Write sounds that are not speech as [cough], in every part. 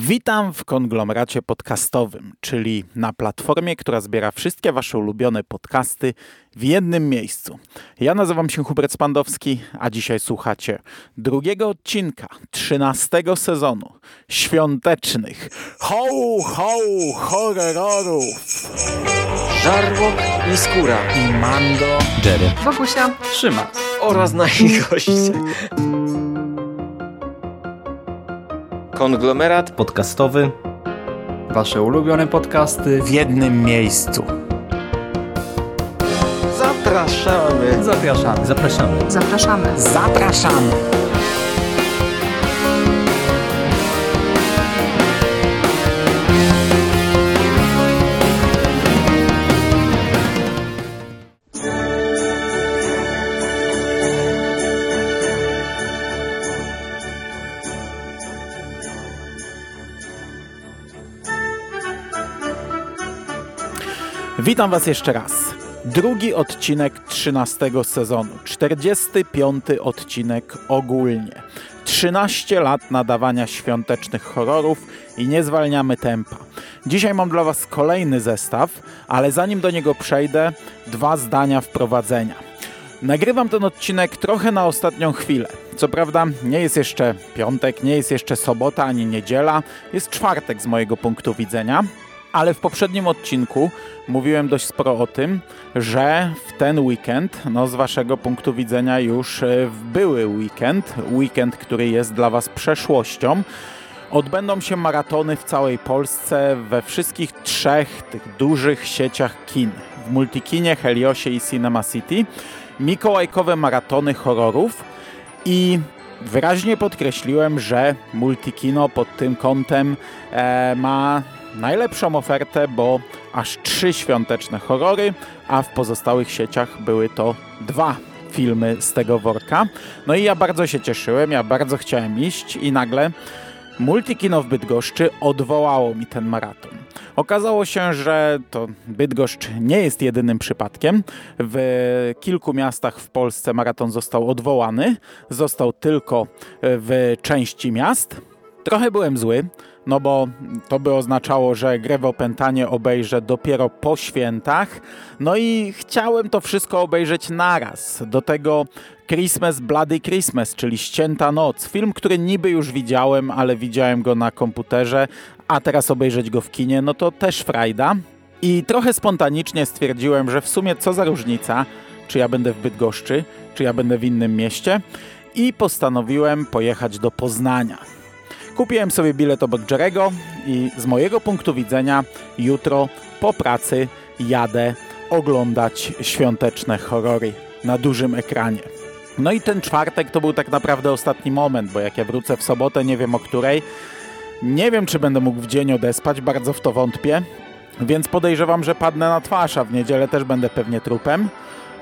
Witam w konglomeracie podcastowym, czyli na platformie, która zbiera wszystkie Wasze ulubione podcasty w jednym miejscu. Ja nazywam się Hubert Spandowski, a dzisiaj słuchacie drugiego odcinka trzynastego sezonu świątecznych ho ho horrorów. Żarłok i Skóra i Mando, Jerry, Bogusia, Trzyma oraz nasi goście. Konglomerat podcastowy. wasze ulubione podcasty. w jednym miejscu. zapraszamy. Zapraszamy. Zapraszamy. Zapraszamy. Zapraszamy! Witam Was jeszcze raz. Drugi odcinek 13 sezonu, 45 odcinek ogólnie. 13 lat nadawania świątecznych horrorów i nie zwalniamy tempa. Dzisiaj mam dla Was kolejny zestaw, ale zanim do niego przejdę, dwa zdania wprowadzenia. Nagrywam ten odcinek trochę na ostatnią chwilę. Co prawda nie jest jeszcze piątek, nie jest jeszcze sobota ani niedziela, jest czwartek z mojego punktu widzenia, ale w poprzednim odcinku mówiłem dość sporo o tym, że w ten weekend, no z waszego punktu widzenia już e, były weekend, weekend, który jest dla was przeszłością, odbędą się maratony w całej Polsce we wszystkich trzech tych dużych sieciach kin. W Multikinie, Heliosie i Cinema City. Mikołajkowe maratony horrorów i wyraźnie podkreśliłem, że Multikino pod tym kątem e, ma najlepszą ofertę, bo aż trzy świąteczne horrory, a w pozostałych sieciach były to dwa filmy z tego worka. No i ja bardzo się cieszyłem, ja bardzo chciałem iść i nagle Multikino w Bydgoszczy odwołało mi ten maraton. Okazało się, że to Bydgoszcz nie jest jedynym przypadkiem. W kilku miastach w Polsce maraton został odwołany. Został tylko w części miast. Trochę byłem zły, no bo to by oznaczało, że grę w opętanie obejrzę dopiero po świętach. No i chciałem to wszystko obejrzeć naraz. Do tego Christmas Bloody Christmas, czyli Ścięta Noc. Film, który niby już widziałem, ale widziałem go na komputerze, a teraz obejrzeć go w kinie, no to też frajda. I trochę spontanicznie stwierdziłem, że w sumie co za różnica, czy ja będę w Bydgoszczy, czy ja będę w innym mieście. I postanowiłem pojechać do Poznania. Kupiłem sobie bilet obok Jerego i z mojego punktu widzenia jutro po pracy jadę oglądać świąteczne horrory na dużym ekranie. No i ten czwartek to był tak naprawdę ostatni moment, bo jak ja wrócę w sobotę, nie wiem o której, nie wiem czy będę mógł w dzień odespać, bardzo w to wątpię, więc podejrzewam, że padnę na twarz, a w niedzielę też będę pewnie trupem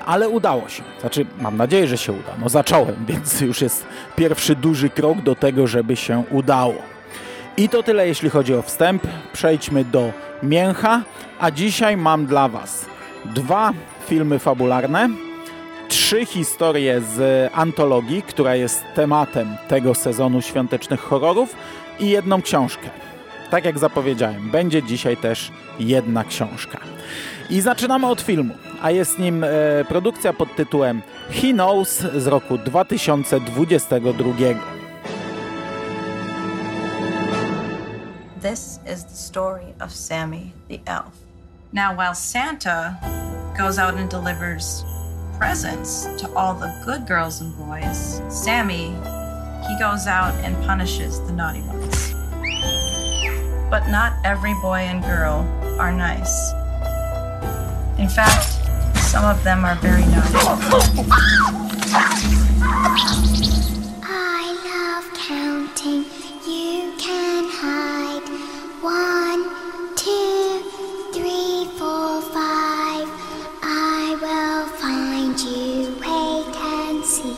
ale udało się. Znaczy, mam nadzieję, że się uda. No zacząłem, [laughs] więc już jest pierwszy duży krok do tego, żeby się udało. I to tyle, jeśli chodzi o wstęp. Przejdźmy do mięcha, a dzisiaj mam dla Was dwa filmy fabularne, trzy historie z antologii, która jest tematem tego sezonu świątecznych horrorów i jedną książkę. Tak jak zapowiedziałem, będzie dzisiaj też jedna książka. I zaczynamy od filmu, a jest nim e, produkcja pod tytułem He Knows z roku 2022. This is the story of Sammy the elf. Now, while Santa goes out and delivers presents to all the good girls and boys, Sammy, he goes out and punishes the naughty ones. But not every boy and girl are nice. In fact, some of them are very naughty. I love counting. You can hide. One, two, three, four, five. I will find you. Wait and see.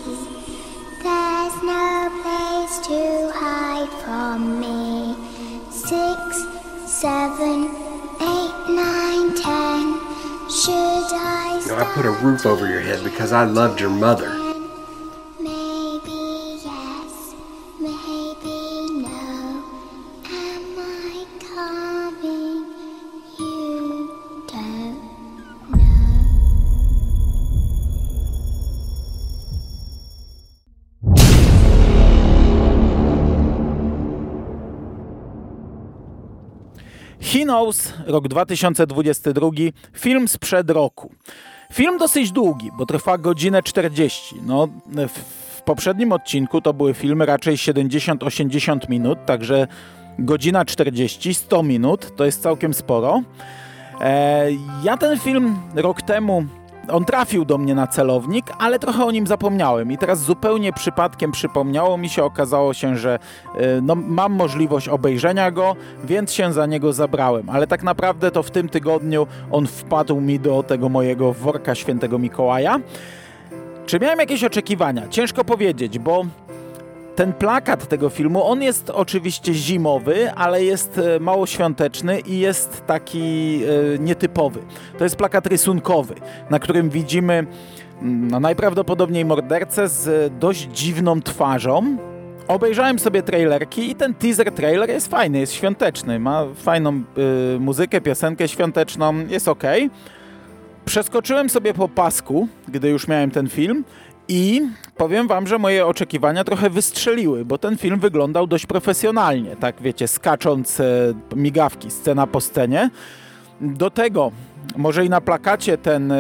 There's no place to hide from me. Seven, eight, nine, ten. Should I? You I put a roof over your head because I loved your mother. He Knows, rok 2022, film sprzed roku. Film dosyć długi, bo trwa godzinę 40. No, w poprzednim odcinku to były filmy raczej 70-80 minut, także godzina 40, 100 minut to jest całkiem sporo. E, ja ten film rok temu on trafił do mnie na celownik, ale trochę o nim zapomniałem i teraz zupełnie przypadkiem przypomniało mi się, okazało się, że e, no, mam możliwość obejrzenia go, więc się za niego zabrałem, ale tak naprawdę to w tym tygodniu on wpadł mi do tego mojego worka świętego Mikołaja. Czy miałem jakieś oczekiwania? Ciężko powiedzieć, bo ten plakat tego filmu, on jest oczywiście zimowy, ale jest e, mało świąteczny i jest taki e, nietypowy. To jest plakat rysunkowy, na którym widzimy mm, no, najprawdopodobniej mordercę z dość dziwną twarzą. Obejrzałem sobie trailerki i ten teaser trailer jest fajny, jest świąteczny, ma fajną y, muzykę, piosenkę świąteczną, jest ok. Przeskoczyłem sobie po pasku, gdy już miałem ten film i powiem wam, że moje oczekiwania trochę wystrzeliły, bo ten film wyglądał dość profesjonalnie, tak wiecie, skacząc e, migawki scena po scenie. Do tego może i na plakacie ten, e,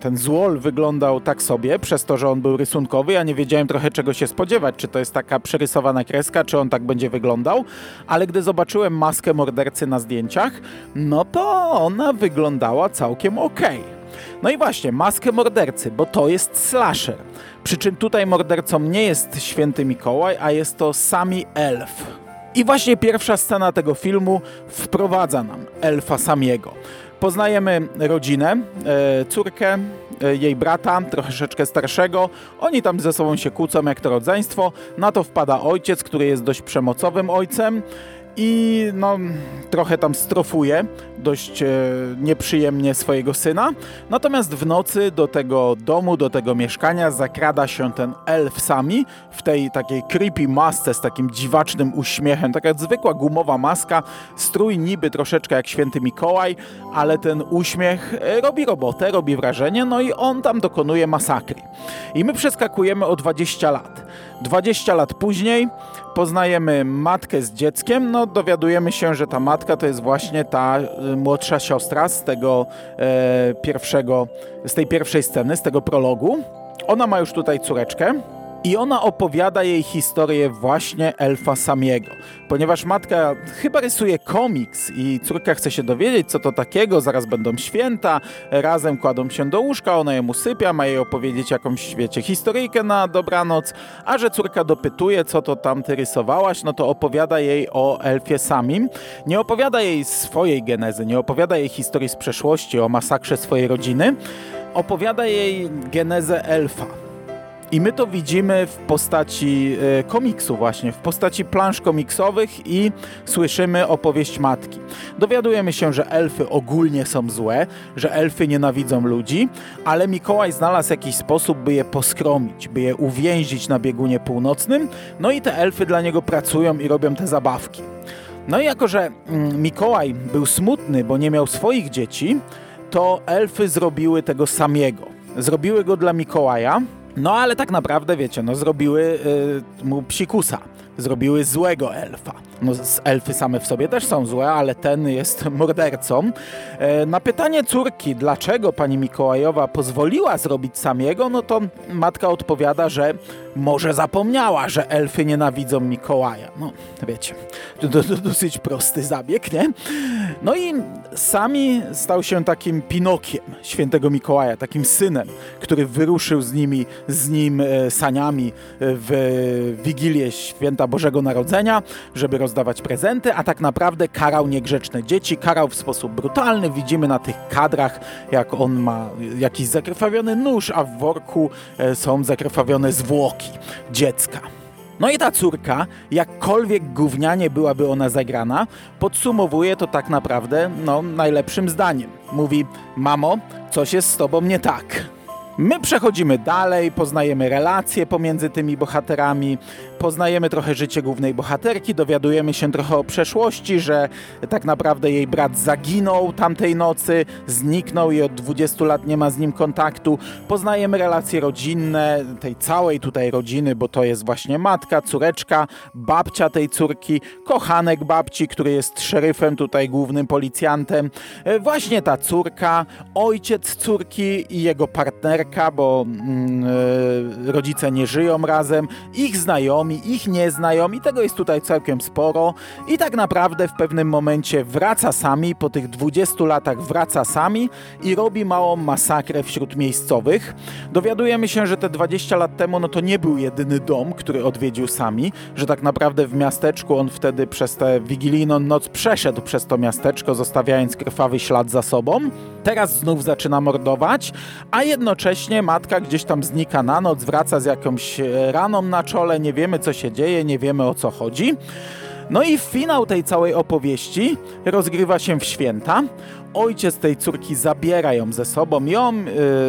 ten złol wyglądał tak sobie, przez to, że on był rysunkowy. Ja nie wiedziałem trochę czego się spodziewać, czy to jest taka przerysowana kreska, czy on tak będzie wyglądał. Ale gdy zobaczyłem maskę mordercy na zdjęciach, no to ona wyglądała całkiem okej. Okay. No i właśnie, maskę mordercy, bo to jest slasher. Przy czym tutaj mordercą nie jest święty Mikołaj, a jest to sami elf. I właśnie pierwsza scena tego filmu wprowadza nam elfa Samiego. Poznajemy rodzinę, e, córkę, e, jej brata, troszeczkę starszego. Oni tam ze sobą się kłócą jak to rodzeństwo. Na to wpada ojciec, który jest dość przemocowym ojcem i no, trochę tam strofuje dość e, nieprzyjemnie swojego syna. Natomiast w nocy do tego domu, do tego mieszkania zakrada się ten elf sami w tej takiej creepy masce z takim dziwacznym uśmiechem, taka zwykła gumowa maska, strój niby troszeczkę jak święty Mikołaj, ale ten uśmiech e, robi robotę, robi wrażenie, no i on tam dokonuje masakry. I my przeskakujemy o 20 lat. 20 lat później poznajemy matkę z dzieckiem, no dowiadujemy się, że ta matka to jest właśnie ta y, młodsza siostra z tego e, pierwszego, z tej pierwszej sceny, z tego prologu. Ona ma już tutaj córeczkę, i ona opowiada jej historię właśnie elfa Samiego. Ponieważ matka chyba rysuje komiks i córka chce się dowiedzieć, co to takiego, zaraz będą święta, razem kładą się do łóżka, ona ją usypia, ma jej opowiedzieć jakąś, wiecie, historyjkę na dobranoc, a że córka dopytuje, co to tam ty rysowałaś, no to opowiada jej o elfie Samim. Nie opowiada jej swojej genezy, nie opowiada jej historii z przeszłości, o masakrze swojej rodziny, opowiada jej genezę elfa i my to widzimy w postaci e, komiksu właśnie, w postaci plansz komiksowych i słyszymy opowieść matki. Dowiadujemy się, że elfy ogólnie są złe, że elfy nienawidzą ludzi, ale Mikołaj znalazł jakiś sposób, by je poskromić, by je uwięzić na biegunie północnym, no i te elfy dla niego pracują i robią te zabawki. No i jako, że mm, Mikołaj był smutny, bo nie miał swoich dzieci, to elfy zrobiły tego samiego. Zrobiły go dla Mikołaja, no ale tak naprawdę, wiecie, no zrobiły y, mu psikusa, zrobiły złego elfa. No, elfy same w sobie też są złe, ale ten jest [laughs] mordercą. E, na pytanie córki, dlaczego pani Mikołajowa pozwoliła zrobić samiego, no to matka odpowiada, że może zapomniała, że elfy nienawidzą Mikołaja. No, wiecie, to, to, to dosyć prosty zabieg, nie? No i sami stał się takim Pinokiem świętego Mikołaja, takim synem, który wyruszył z nimi, z nim e, saniami w Wigilię Święta Bożego Narodzenia, żeby rozdawać prezenty, a tak naprawdę karał niegrzeczne dzieci, karał w sposób brutalny. Widzimy na tych kadrach, jak on ma jakiś zakrwawiony nóż, a w worku e, są zakrwawione zwłoki dziecka. No i ta córka, jakkolwiek gównianie byłaby ona zagrana, podsumowuje to tak naprawdę no, najlepszym zdaniem. Mówi, mamo, coś jest z tobą nie tak. My przechodzimy dalej, poznajemy relacje pomiędzy tymi bohaterami, poznajemy trochę życie głównej bohaterki, dowiadujemy się trochę o przeszłości, że tak naprawdę jej brat zaginął tamtej nocy, zniknął i od 20 lat nie ma z nim kontaktu. Poznajemy relacje rodzinne tej całej tutaj rodziny, bo to jest właśnie matka, córeczka, babcia tej córki, kochanek babci, który jest szeryfem tutaj głównym policjantem. E, właśnie ta córka, ojciec córki i jego partnerka, bo e, rodzice nie żyją razem, ich znajomi, ich nieznajomi, tego jest tutaj całkiem sporo i tak naprawdę w pewnym momencie wraca sami, po tych 20 latach wraca sami i robi małą masakrę wśród miejscowych. Dowiadujemy się, że te 20 lat temu no to nie był jedyny dom, który odwiedził sami, że tak naprawdę w miasteczku on wtedy przez tę wigilijną noc przeszedł przez to miasteczko, zostawiając krwawy ślad za sobą. Teraz znów zaczyna mordować, a jednocześnie matka gdzieś tam znika na noc, wraca z jakąś e, raną na czole, nie wiemy co się dzieje, nie wiemy o co chodzi. No i finał tej całej opowieści rozgrywa się w święta. Ojciec tej córki zabiera ją ze sobą, ją yy,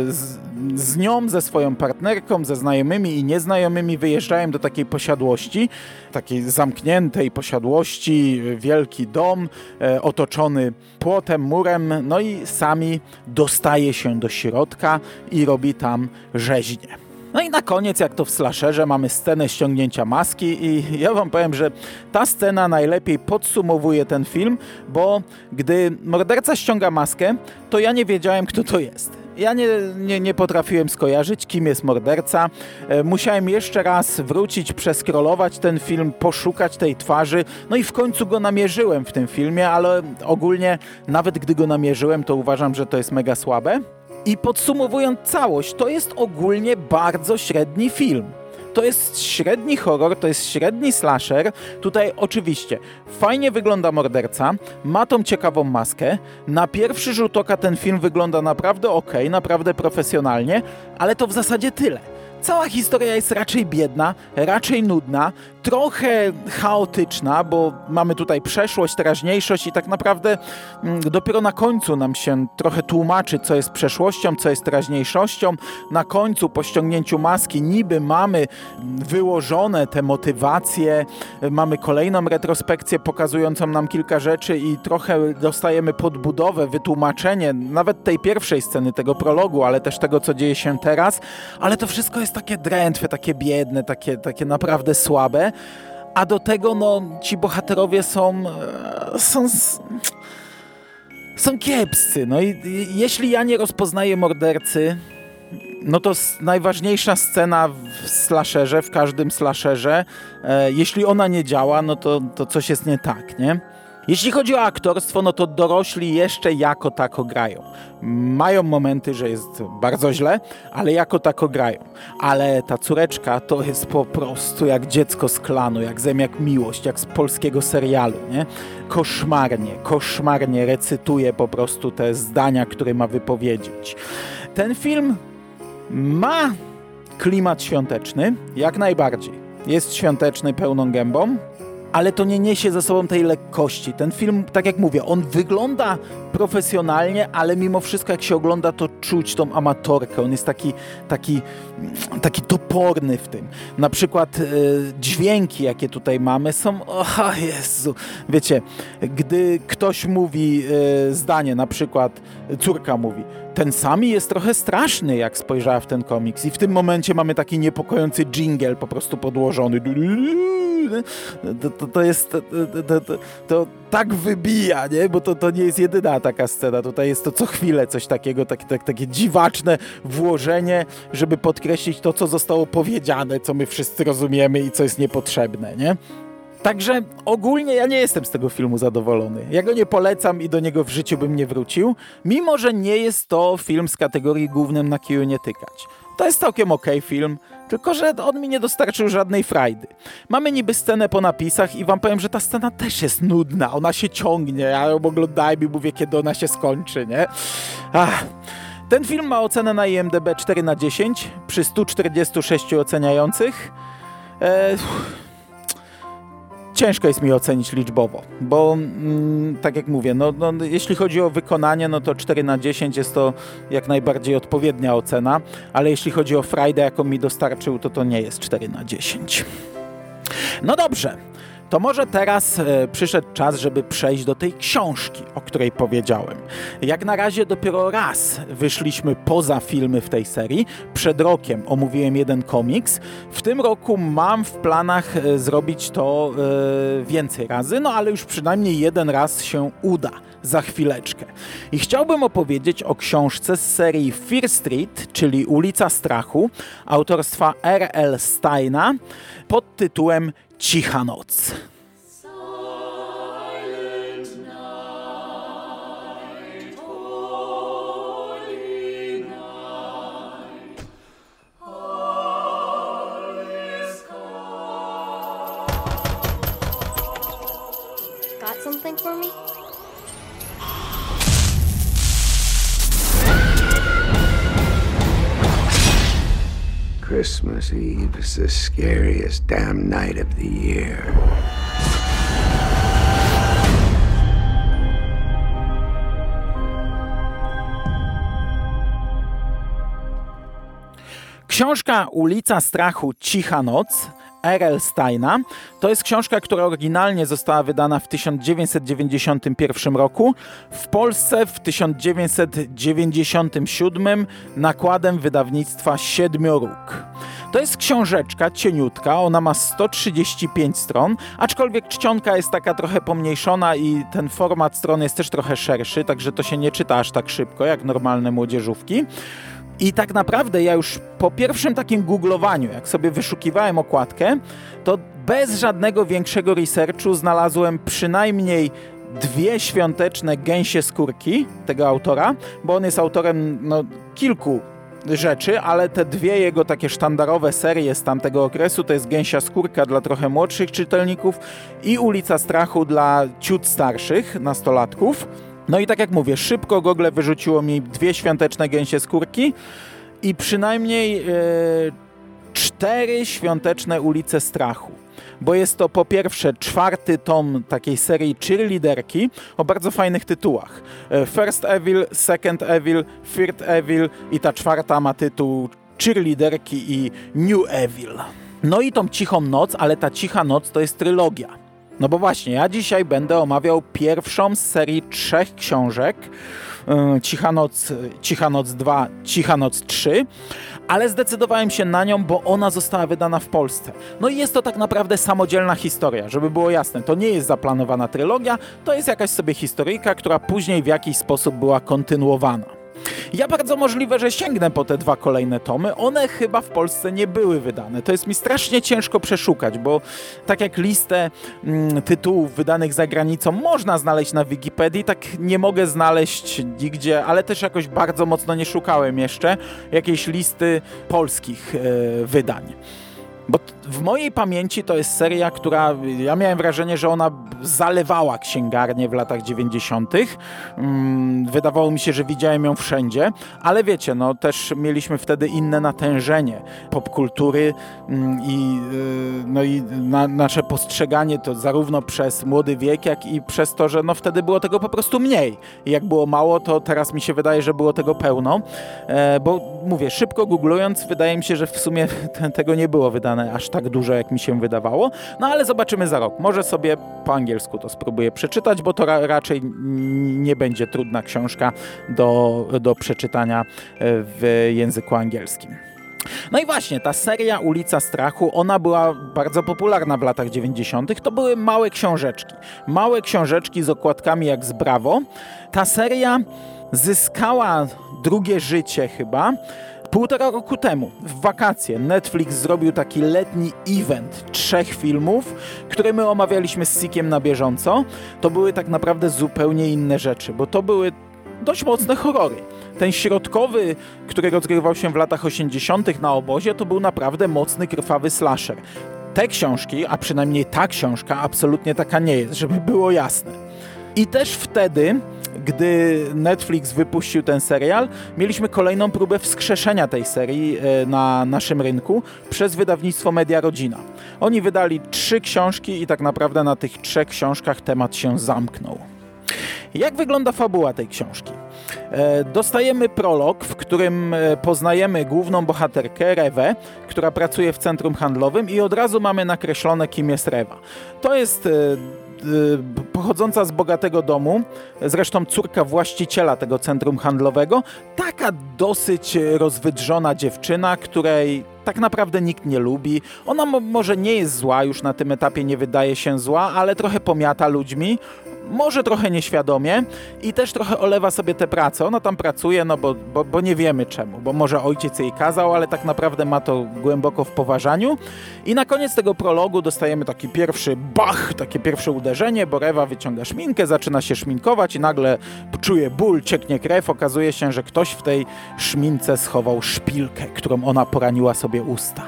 z, z nią, ze swoją partnerką, ze znajomymi i nieznajomymi wyjeżdżają do takiej posiadłości, takiej zamkniętej posiadłości, wielki dom e, otoczony płotem, murem, no i sami dostaje się do środka i robi tam rzeźnię. No i na koniec, jak to w slasherze, mamy scenę ściągnięcia maski i ja wam powiem, że ta scena najlepiej podsumowuje ten film, bo gdy morderca ściąga maskę, to ja nie wiedziałem, kto to jest. Ja nie, nie, nie potrafiłem skojarzyć, kim jest morderca. E, musiałem jeszcze raz wrócić, przeskrolować ten film, poszukać tej twarzy. No i w końcu go namierzyłem w tym filmie, ale ogólnie nawet gdy go namierzyłem, to uważam, że to jest mega słabe. I podsumowując całość, to jest ogólnie bardzo średni film. To jest średni horror, to jest średni slasher. Tutaj oczywiście fajnie wygląda morderca, ma tą ciekawą maskę. Na pierwszy rzut oka ten film wygląda naprawdę ok, naprawdę profesjonalnie, ale to w zasadzie tyle. Cała historia jest raczej biedna, raczej nudna, trochę chaotyczna, bo mamy tutaj przeszłość, teraźniejszość i tak naprawdę mm, dopiero na końcu nam się trochę tłumaczy, co jest przeszłością, co jest teraźniejszością. Na końcu, po ściągnięciu maski, niby mamy wyłożone te motywacje, mamy kolejną retrospekcję pokazującą nam kilka rzeczy i trochę dostajemy podbudowę, wytłumaczenie nawet tej pierwszej sceny, tego prologu, ale też tego, co dzieje się teraz, ale to wszystko jest takie drętwe, takie biedne, takie, takie naprawdę słabe. A do tego, no, ci bohaterowie są. E, są. są kiepscy. No i jeśli ja nie rozpoznaję mordercy, no to najważniejsza scena w slasherze, w każdym slasherze, e, jeśli ona nie działa, no to, to coś jest nie tak, nie? Jeśli chodzi o aktorstwo, no to dorośli jeszcze jako tako grają. Mają momenty, że jest bardzo źle, ale jako tako grają. Ale ta córeczka to jest po prostu jak dziecko z klanu, jak zem, jak miłość, jak z polskiego serialu, nie? Koszmarnie, koszmarnie recytuje po prostu te zdania, które ma wypowiedzieć. Ten film ma klimat świąteczny, jak najbardziej. Jest świąteczny pełną gębą, ale to nie niesie ze sobą tej lekkości. Ten film, tak jak mówię, on wygląda profesjonalnie, ale mimo wszystko jak się ogląda, to czuć tą amatorkę. On jest taki, taki, taki toporny w tym. Na przykład e, dźwięki, jakie tutaj mamy, są... O Jezu! Wiecie, gdy ktoś mówi e, zdanie, na przykład córka mówi ten Sami jest trochę straszny, jak spojrzała w ten komiks. I w tym momencie mamy taki niepokojący jingle po prostu podłożony. To, to, to jest. To, to, tak wybija, nie? Bo to, to nie jest jedyna taka scena. Tutaj jest to co chwilę coś takiego, tak, tak, takie dziwaczne włożenie, żeby podkreślić to, co zostało powiedziane, co my wszyscy rozumiemy i co jest niepotrzebne, nie? Także ogólnie ja nie jestem z tego filmu zadowolony. Ja go nie polecam i do niego w życiu bym nie wrócił, mimo że nie jest to film z kategorii głównym na kiju nie tykać. To jest całkiem ok film, tylko że on mi nie dostarczył żadnej frajdy. Mamy niby scenę po napisach i wam powiem, że ta scena też jest nudna, ona się ciągnie, ja ją oglądajmy i mówię, kiedy ona się skończy, nie? Ach. Ten film ma ocenę na IMDb 4 na 10 przy 146 oceniających. Eee, ciężko jest mi ocenić liczbowo, bo mm, tak jak mówię, no, no, jeśli chodzi o wykonanie, no to 4 na 10 jest to jak najbardziej odpowiednia ocena, ale jeśli chodzi o Friday, jaką mi dostarczył, to to nie jest 4 na 10. No dobrze, to może teraz e, przyszedł czas, żeby przejść do tej książki, o której powiedziałem. Jak na razie dopiero raz wyszliśmy poza filmy w tej serii. Przed rokiem omówiłem jeden komiks. W tym roku mam w planach e, zrobić to e, więcej razy, no ale już przynajmniej jeden raz się uda za chwileczkę. I chciałbym opowiedzieć o książce z serii Fear Street, czyli Ulica Strachu, autorstwa R.L. Steina pod tytułem Cicha noc. Got something for me? Christmas Eve is the scariest damn night of the year. Książka Ulica Strachu Cicha Noc R.L. Steina. To jest książka, która oryginalnie została wydana w 1991 roku. W Polsce w 1997 nakładem wydawnictwa Siedmioróg. To jest książeczka cieniutka, ona ma 135 stron, aczkolwiek czcionka jest taka trochę pomniejszona i ten format stron jest też trochę szerszy, także to się nie czyta aż tak szybko jak normalne młodzieżówki. I tak naprawdę ja już po pierwszym takim googlowaniu, jak sobie wyszukiwałem okładkę, to bez żadnego większego researchu znalazłem przynajmniej dwie świąteczne gęsie skórki tego autora, bo on jest autorem no, kilku rzeczy, ale te dwie jego takie sztandarowe serie z tamtego okresu to jest Gęsia Skórka dla trochę młodszych czytelników i Ulica Strachu dla ciut starszych, nastolatków. No i tak jak mówię, szybko Google wyrzuciło mi dwie świąteczne gęsie skórki i przynajmniej e, cztery świąteczne ulice strachu. Bo jest to po pierwsze czwarty tom takiej serii cheerleaderki o bardzo fajnych tytułach. E, First Evil, Second Evil, Third Evil i ta czwarta ma tytuł cheerleaderki i New Evil. No i tą cichą noc, ale ta cicha noc to jest trylogia. No bo właśnie, ja dzisiaj będę omawiał pierwszą z serii trzech książek. Yy, Cicha Noc, Cicha Noc 2, Cicha Noc 3, ale zdecydowałem się na nią, bo ona została wydana w Polsce. No i jest to tak naprawdę samodzielna historia, żeby było jasne. To nie jest zaplanowana trylogia, to jest jakaś sobie historyjka, która później w jakiś sposób była kontynuowana. Ja bardzo możliwe, że sięgnę po te dwa kolejne tomy. One chyba w Polsce nie były wydane. To jest mi strasznie ciężko przeszukać, bo tak jak listę mm, tytułów wydanych za granicą można znaleźć na Wikipedii, tak nie mogę znaleźć nigdzie, ale też jakoś bardzo mocno nie szukałem jeszcze jakiejś listy polskich e, wydań. Bo w mojej pamięci to jest seria, która ja miałem wrażenie, że ona zalewała księgarnię w latach 90. Mm, wydawało mi się, że widziałem ją wszędzie, ale wiecie, no też mieliśmy wtedy inne natężenie popkultury mm, i, y, no i na, nasze postrzeganie to zarówno przez młody wiek, jak i przez to, że no wtedy było tego po prostu mniej. Jak było mało, to teraz mi się wydaje, że było tego pełno, e, bo mówię, szybko googlując, wydaje mi się, że w sumie [laughs] tego nie było wydane aż tak dużo, jak mi się wydawało. No ale zobaczymy za rok. Może sobie po angielsku to spróbuję przeczytać, bo to ra raczej nie będzie trudna książka do, do przeczytania e, w języku angielskim. No i właśnie, ta seria Ulica Strachu, ona była bardzo popularna w latach 90. To były małe książeczki. Małe książeczki z okładkami jak z Bravo. Ta seria zyskała drugie życie chyba Półtora roku temu, w wakacje, Netflix zrobił taki letni event trzech filmów, które my omawialiśmy z Sikiem na bieżąco. To były tak naprawdę zupełnie inne rzeczy, bo to były dość mocne horrory. Ten środkowy, który rozgrywał się w latach 80. na obozie, to był naprawdę mocny, krwawy slasher. Te książki, a przynajmniej ta książka, absolutnie taka nie jest, żeby było jasne. I też wtedy gdy Netflix wypuścił ten serial, mieliśmy kolejną próbę wskrzeszenia tej serii e, na naszym rynku przez wydawnictwo Media Rodzina. Oni wydali trzy książki i tak naprawdę na tych trzech książkach temat się zamknął. Jak wygląda fabuła tej książki? E, dostajemy prolog, w którym e, poznajemy główną bohaterkę, Rewę, która pracuje w centrum handlowym i od razu mamy nakreślone, kim jest Rewa. To jest pochodząca z bogatego domu, zresztą córka właściciela tego centrum handlowego, taka dosyć rozwydrzona dziewczyna, której tak naprawdę nikt nie lubi. Ona może nie jest zła, już na tym etapie nie wydaje się zła, ale trochę pomiata ludźmi może trochę nieświadomie i też trochę olewa sobie tę pracę. Ona tam pracuje, no bo, bo, bo, nie wiemy czemu, bo może ojciec jej kazał, ale tak naprawdę ma to głęboko w poważaniu. I na koniec tego prologu dostajemy taki pierwszy bach, takie pierwsze uderzenie, bo Rewa wyciąga szminkę, zaczyna się szminkować i nagle czuje ból, cieknie krew. Okazuje się, że ktoś w tej szmince schował szpilkę, którą ona poraniła sobie usta.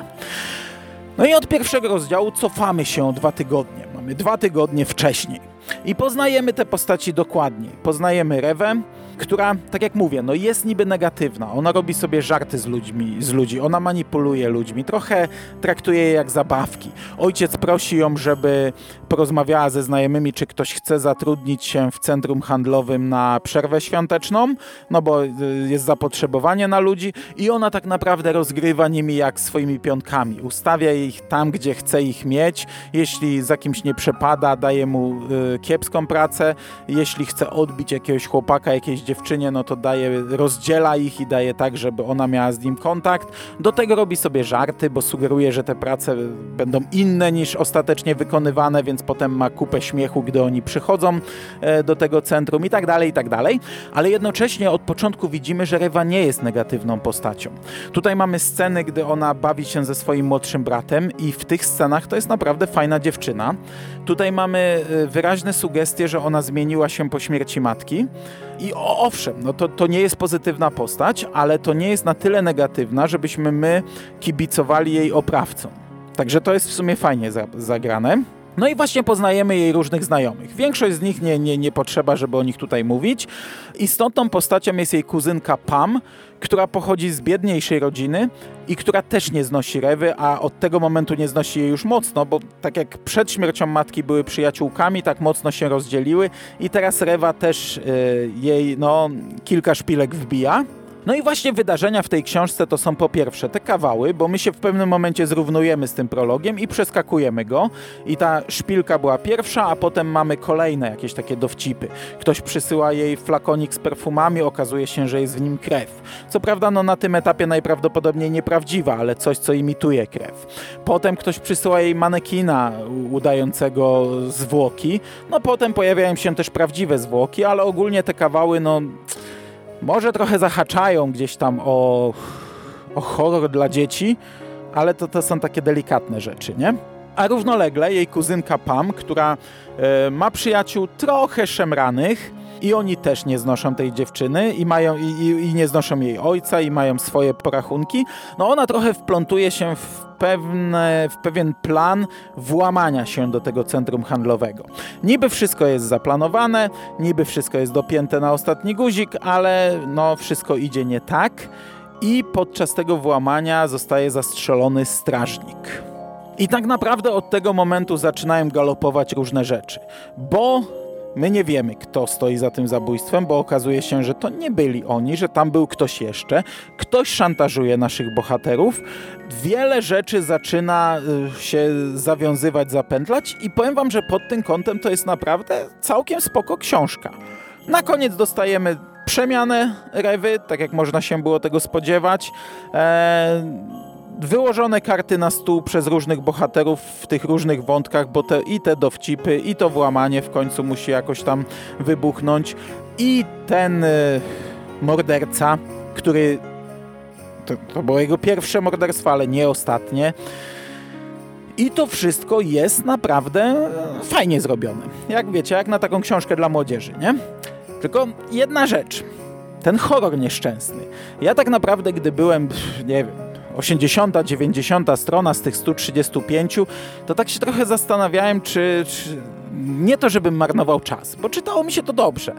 No i od pierwszego rozdziału cofamy się dwa tygodnie. Mamy dwa tygodnie wcześniej. I poznajemy te postaci dokładniej. Poznajemy Rewę, która, tak jak mówię, no jest niby negatywna. Ona robi sobie żarty z ludźmi, z ludzi, ona manipuluje ludźmi, trochę traktuje je jak zabawki. Ojciec prosi ją, żeby porozmawiała ze znajomymi, czy ktoś chce zatrudnić się w centrum handlowym na przerwę świąteczną, no bo y, jest zapotrzebowanie na ludzi i ona tak naprawdę rozgrywa nimi jak swoimi pionkami. Ustawia ich tam, gdzie chce ich mieć. Jeśli za kimś nie przepada, daje mu y, kiepską pracę. Jeśli chce odbić jakiegoś chłopaka, jakiejś dziewczynie, no to daje, rozdziela ich i daje tak, żeby ona miała z nim kontakt. Do tego robi sobie żarty, bo sugeruje, że te prace będą inne niż ostatecznie wykonywane, więc potem ma kupę śmiechu, gdy oni przychodzą e, do tego centrum i tak dalej, i tak dalej. Ale jednocześnie od początku widzimy, że Rewa nie jest negatywną postacią. Tutaj mamy sceny, gdy ona bawi się ze swoim młodszym bratem i w tych scenach to jest naprawdę fajna dziewczyna. Tutaj mamy e, wyraźne sugestie, że ona zmieniła się po śmierci matki. I owszem, no to, to nie jest pozytywna postać, ale to nie jest na tyle negatywna, żebyśmy my kibicowali jej oprawcom. Także to jest w sumie fajnie zagrane. No i właśnie poznajemy jej różnych znajomych. Większość z nich nie, nie, nie potrzeba, żeby o nich tutaj mówić. Istotną postacią jest jej kuzynka Pam, która pochodzi z biedniejszej rodziny i która też nie znosi Rewy, a od tego momentu nie znosi jej już mocno, bo tak jak przed śmiercią matki były przyjaciółkami, tak mocno się rozdzieliły i teraz Rewa też yy, jej no, kilka szpilek wbija. No i właśnie wydarzenia w tej książce to są po pierwsze te kawały, bo my się w pewnym momencie zrównujemy z tym prologiem i przeskakujemy go. I ta szpilka była pierwsza, a potem mamy kolejne jakieś takie dowcipy. Ktoś przysyła jej flakonik z perfumami, okazuje się, że jest w nim krew. Co prawda, no na tym etapie najprawdopodobniej nieprawdziwa, ale coś, co imituje krew. Potem ktoś przysyła jej manekina udającego zwłoki. No potem pojawiają się też prawdziwe zwłoki, ale ogólnie te kawały, no może trochę zahaczają gdzieś tam o, o horror dla dzieci, ale to, to są takie delikatne rzeczy, nie? A równolegle jej kuzynka Pam, która e, ma przyjaciół trochę szemranych, i oni też nie znoszą tej dziewczyny i mają i, i, nie znoszą jej ojca i mają swoje porachunki. No ona trochę wplątuje się w, pewne, w pewien plan włamania się do tego centrum handlowego. Niby wszystko jest zaplanowane, niby wszystko jest dopięte na ostatni guzik, ale no wszystko idzie nie tak i podczas tego włamania zostaje zastrzelony strażnik. I tak naprawdę od tego momentu zaczynają galopować różne rzeczy, bo My nie wiemy, kto stoi za tym zabójstwem, bo okazuje się, że to nie byli oni, że tam był ktoś jeszcze. Ktoś szantażuje naszych bohaterów. Wiele rzeczy zaczyna y, się zawiązywać, zapętlać i powiem wam, że pod tym kątem to jest naprawdę całkiem spoko książka. Na koniec dostajemy przemianę Rewy, tak jak można się było tego spodziewać. Eee, wyłożone karty na stół przez różnych bohaterów w tych różnych wątkach, bo te, i te dowcipy, i to włamanie w końcu musi jakoś tam wybuchnąć. I ten y, morderca, który to, to było jego pierwsze morderstwo, ale nie ostatnie. I to wszystko jest naprawdę fajnie zrobione. Jak wiecie, jak na taką książkę dla młodzieży, nie? Tylko jedna rzecz. Ten horror nieszczęsny. Ja tak naprawdę, gdy byłem, nie wiem, 80, 90 strona z tych 135, to tak się trochę zastanawiałem, czy, czy nie to, żebym marnował czas, bo czytało mi się to dobrze,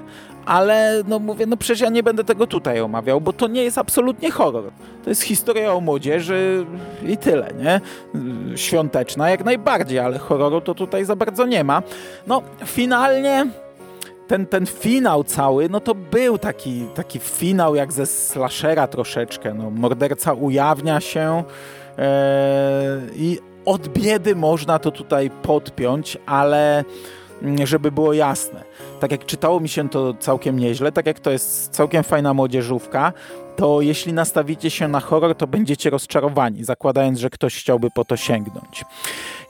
ale no mówię, no przecież ja nie będę tego tutaj omawiał, bo to nie jest absolutnie horror. To jest historia o młodzieży i tyle, nie? Świąteczna jak najbardziej, ale horroru to tutaj za bardzo nie ma. No, finalnie ten, ten finał cały, no to był taki, taki finał jak ze slashera troszeczkę. No, morderca ujawnia się e, i od biedy można to tutaj podpiąć, ale żeby było jasne. Tak jak czytało mi się to całkiem nieźle, tak jak to jest całkiem fajna młodzieżówka, to jeśli nastawicie się na horror, to będziecie rozczarowani, zakładając, że ktoś chciałby po to sięgnąć.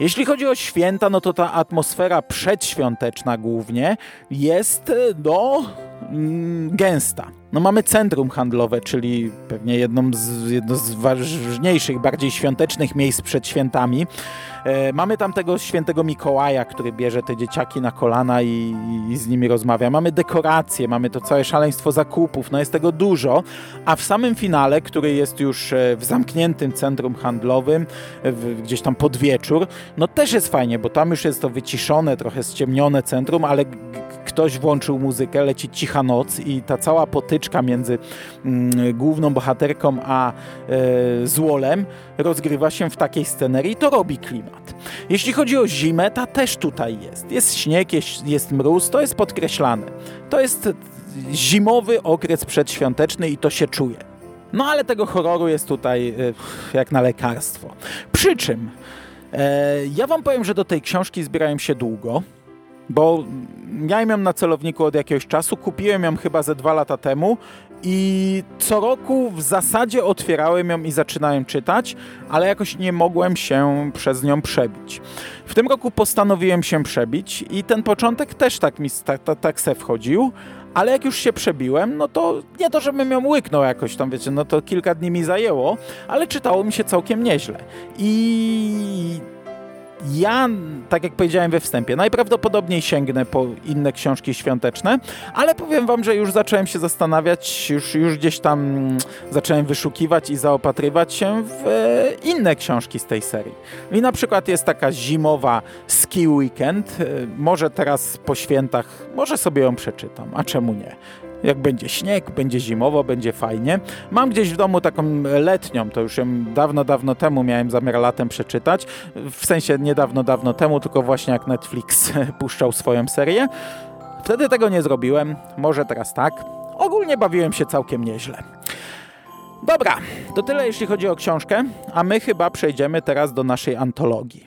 Jeśli chodzi o święta, no to ta atmosfera przedświąteczna głównie jest no, gęsta. No mamy centrum handlowe, czyli pewnie jedną z, jedno z ważniejszych, bardziej świątecznych miejsc przed świętami. E, mamy tam tego świętego Mikołaja, który bierze te dzieciaki na kolana i, i, z nimi rozmawia. Mamy dekoracje, mamy to całe szaleństwo zakupów, no jest tego dużo, a w samym finale, który jest już e, w zamkniętym centrum handlowym, w, gdzieś tam pod wieczór, no też jest fajnie, bo tam już jest to wyciszone, trochę ściemnione centrum, ale ktoś włączył muzykę, leci cicha noc i ta cała potyczka między mm, główną bohaterką a e, złolem rozgrywa się w takiej scenerii i to robi klimat. Jeśli chodzi o zimę, ta też tutaj jest. Jest śnieg, jest, jest mróz, to jest podkreślane. To jest zimowy okres przedświąteczny i to się czuje. No ale tego horroru jest tutaj e, jak na lekarstwo. Przy czym e, ja wam powiem, że do tej książki zbierałem się długo bo miałem ją na celowniku od jakiegoś czasu, kupiłem ją chyba ze dwa lata temu i co roku w zasadzie otwierałem ją i zaczynałem czytać, ale jakoś nie mogłem się przez nią przebić. W tym roku postanowiłem się przebić i ten początek też tak mi tak, tak se wchodził, ale jak już się przebiłem, no to nie to, żebym ją łyknął jakoś tam, wiecie, no to kilka dni mi zajęło, ale czytało mi się całkiem nieźle. I ja, tak jak powiedziałem we wstępie, najprawdopodobniej sięgnę po inne książki świąteczne, ale powiem wam, że już zacząłem się zastanawiać, już, już gdzieś tam zacząłem wyszukiwać i zaopatrywać się w e, inne książki z tej serii. I na przykład jest taka zimowa Ski Weekend, e, może teraz po świętach, może sobie ją przeczytam, a czemu nie? Jak będzie śnieg, będzie zimowo, będzie fajnie. Mam gdzieś w domu taką letnią, to już ją dawno, dawno temu miałem zamiar latem przeczytać. W sensie niedawno, dawno temu, tylko właśnie jak Netflix [laughs] puszczał swoją serię. Wtedy tego nie zrobiłem, może teraz tak. Ogólnie bawiłem się całkiem nieźle. Dobra, to tyle jeśli chodzi o książkę, a my chyba przejdziemy teraz do naszej antologii.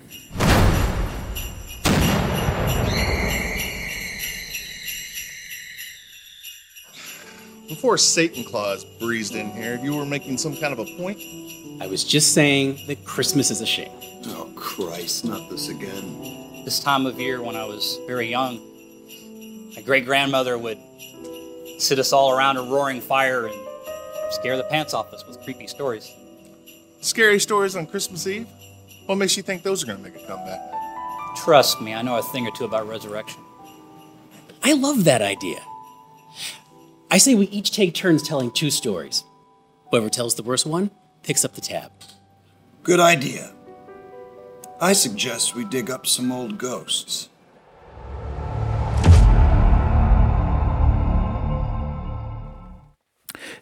Before Satan Claus breezed in here, you were making some kind of a point? I was just saying that Christmas is a shame. Oh, Christ, not this again. This time of year, when I was very young, my great grandmother would sit us all around a roaring fire and scare the pants off us with creepy stories. Scary stories on Christmas Eve? What makes you think those are going to make a comeback? Trust me, I know a thing or two about resurrection. I love that idea. I say we each take turns telling two stories. Whoever tells the worst one picks up the tab. Good idea. I suggest we dig up some old ghosts.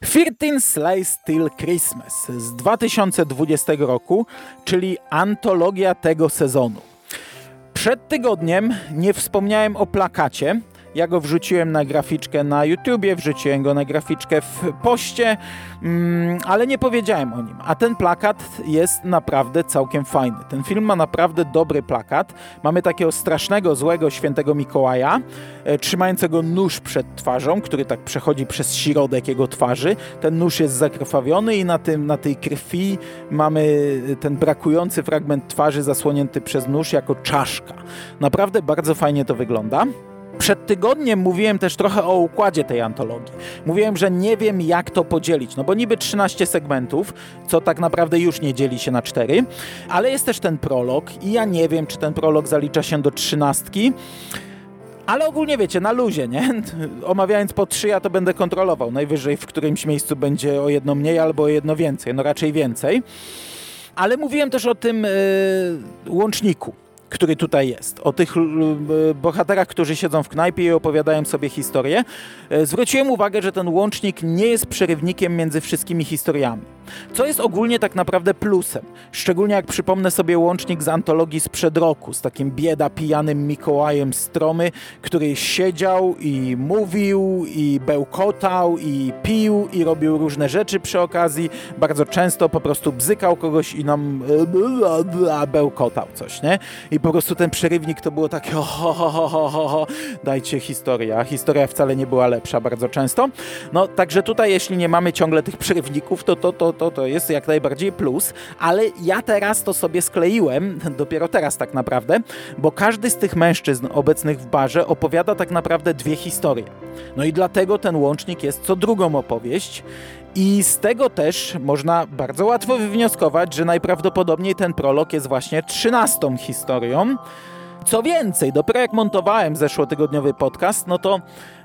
Thirteen Slice Still Christmas z 2020 roku, czyli antologia tego sezonu. Przed tygodniem nie wspomniałem o plakacie, ja go wrzuciłem na graficzkę na YouTubie, wrzuciłem go na graficzkę w poście, mm, ale nie powiedziałem o nim. A ten plakat jest naprawdę całkiem fajny. Ten film ma naprawdę dobry plakat. Mamy takiego strasznego, złego świętego Mikołaja, e, trzymającego nóż przed twarzą, który tak przechodzi przez środek jego twarzy. Ten nóż jest zakrwawiony i na, tym, na tej krwi mamy ten brakujący fragment twarzy zasłonięty przez nóż jako czaszka. Naprawdę bardzo fajnie to wygląda. Przed tygodniem mówiłem też trochę o układzie tej antologii. Mówiłem, że nie wiem jak to podzielić, no bo niby 13 segmentów, co tak naprawdę już nie dzieli się na 4, ale jest też ten prolog i ja nie wiem, czy ten prolog zalicza się do trzynastki. Ale ogólnie wiecie, na luzie, nie? [laughs] Omawiając po trzy, ja to będę kontrolował. Najwyżej w którymś miejscu będzie o jedno mniej albo o jedno więcej. No raczej więcej. Ale mówiłem też o tym yy, łączniku który tutaj jest, o tych bohaterach, którzy siedzą w knajpie i opowiadają sobie historię, e, zwróciłem uwagę, że ten łącznik nie jest przerywnikiem między wszystkimi historiami. Co jest ogólnie tak naprawdę plusem. Szczególnie jak przypomnę sobie łącznik z antologii sprzed roku, z takim bieda pijanym Mikołajem Stromy, który siedział i mówił, i bełkotał, i pił, i robił różne rzeczy przy okazji. Bardzo często po prostu bzykał kogoś i nam e, bełkotał coś, nie? I po prostu ten przerywnik to było takie ho, ho, ho, ho, ho, ho. dajcie historię, a historia wcale nie była lepsza bardzo często. No, także tutaj jeśli nie mamy ciągle tych przerywników, to to, to, to, to jest jak najbardziej plus, ale ja teraz to sobie skleiłem, [laughs] dopiero teraz tak naprawdę, bo każdy z tych mężczyzn obecnych w barze opowiada tak naprawdę dwie historie. No i dlatego ten łącznik jest co drugą opowieść. I z tego też można bardzo łatwo wywnioskować, że najprawdopodobniej ten prolog jest właśnie trzynastą historią. Co więcej, dopiero jak montowałem zeszłotygodniowy podcast, no to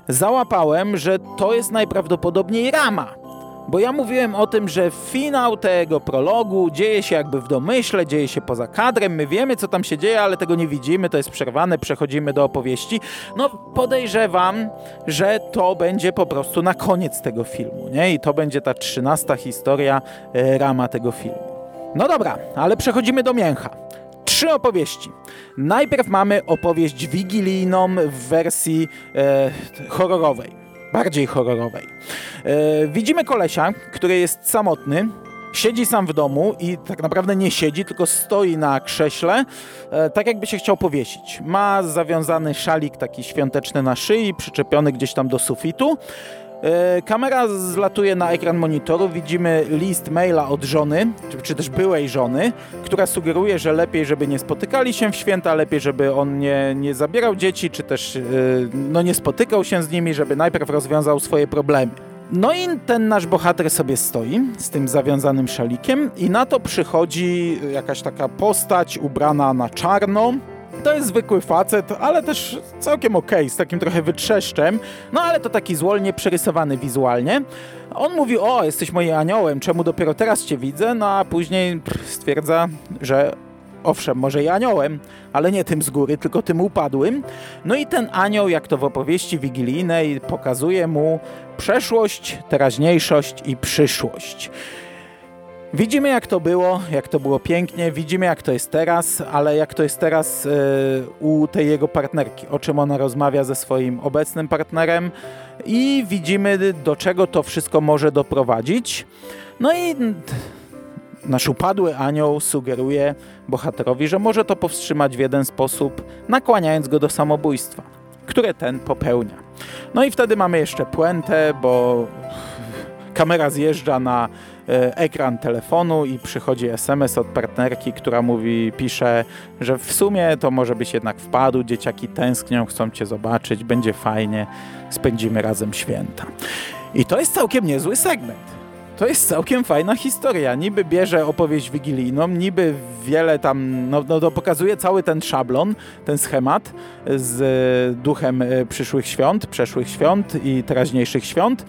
załapałem, że to jest najprawdopodobniej rama bo ja mówiłem o tym, że finał tego prologu dzieje się jakby w domyśle, dzieje się poza kadrem, my wiemy co tam się dzieje, ale tego nie widzimy, to jest przerwane, przechodzimy do opowieści. No podejrzewam, że to będzie po prostu na koniec tego filmu, nie? I to będzie ta trzynasta historia, e, rama tego filmu. No dobra, ale przechodzimy do mięcha trzy opowieści. Najpierw mamy opowieść wigilijną w wersji e, horrorowej bardziej horrorowej. E, widzimy kolesia, który jest samotny, siedzi sam w domu i tak naprawdę nie siedzi, tylko stoi na krześle, e, tak jakby się chciał powiesić. Ma zawiązany szalik taki świąteczny na szyi, przyczepiony gdzieś tam do sufitu. E, kamera zlatuje na ekran monitoru, widzimy list maila od żony, czy, też byłej żony, która sugeruje, że lepiej, żeby nie spotykali się w święta, lepiej, żeby on nie, nie zabierał dzieci, czy też e, no, nie spotykał się z nimi, żeby najpierw rozwiązał swoje problemy. No i ten nasz bohater sobie stoi z tym zawiązanym szalikiem i na to przychodzi jakaś taka postać ubrana na czarno, to jest zwykły facet, ale też całkiem okej, okay, z takim trochę wytrzeszczem, no ale to taki złolnie przerysowany wizualnie. On mówi, o, jesteś moim aniołem, czemu dopiero teraz cię widzę? No a później stwierdza, że owszem, może i aniołem, ale nie tym z góry, tylko tym upadłym. No i ten anioł, jak to w opowieści wigilijnej, pokazuje mu przeszłość, teraźniejszość i przyszłość. Widzimy jak to było, jak to było pięknie, widzimy jak to jest teraz, ale jak to jest teraz yy, u tej jego partnerki, o czym ona rozmawia ze swoim obecnym partnerem i widzimy do czego to wszystko może doprowadzić. No i nasz upadły anioł sugeruje bohaterowi, że może to powstrzymać w jeden sposób, nakłaniając go do samobójstwa, które ten popełnia. No i wtedy mamy jeszcze puentę, bo kamera zjeżdża na ekran telefonu i przychodzi SMS od partnerki, która mówi, pisze, że w sumie to może byś jednak wpadł, dzieciaki tęsknią, chcą cię zobaczyć, będzie fajnie, spędzimy razem święta. I to jest całkiem niezły segment. To jest całkiem fajna historia. Niby bierze opowieść wigilijną, niby wiele tam, no, no to pokazuje cały ten szablon, ten schemat z duchem e, przyszłych świąt, przeszłych świąt i teraźniejszych świąt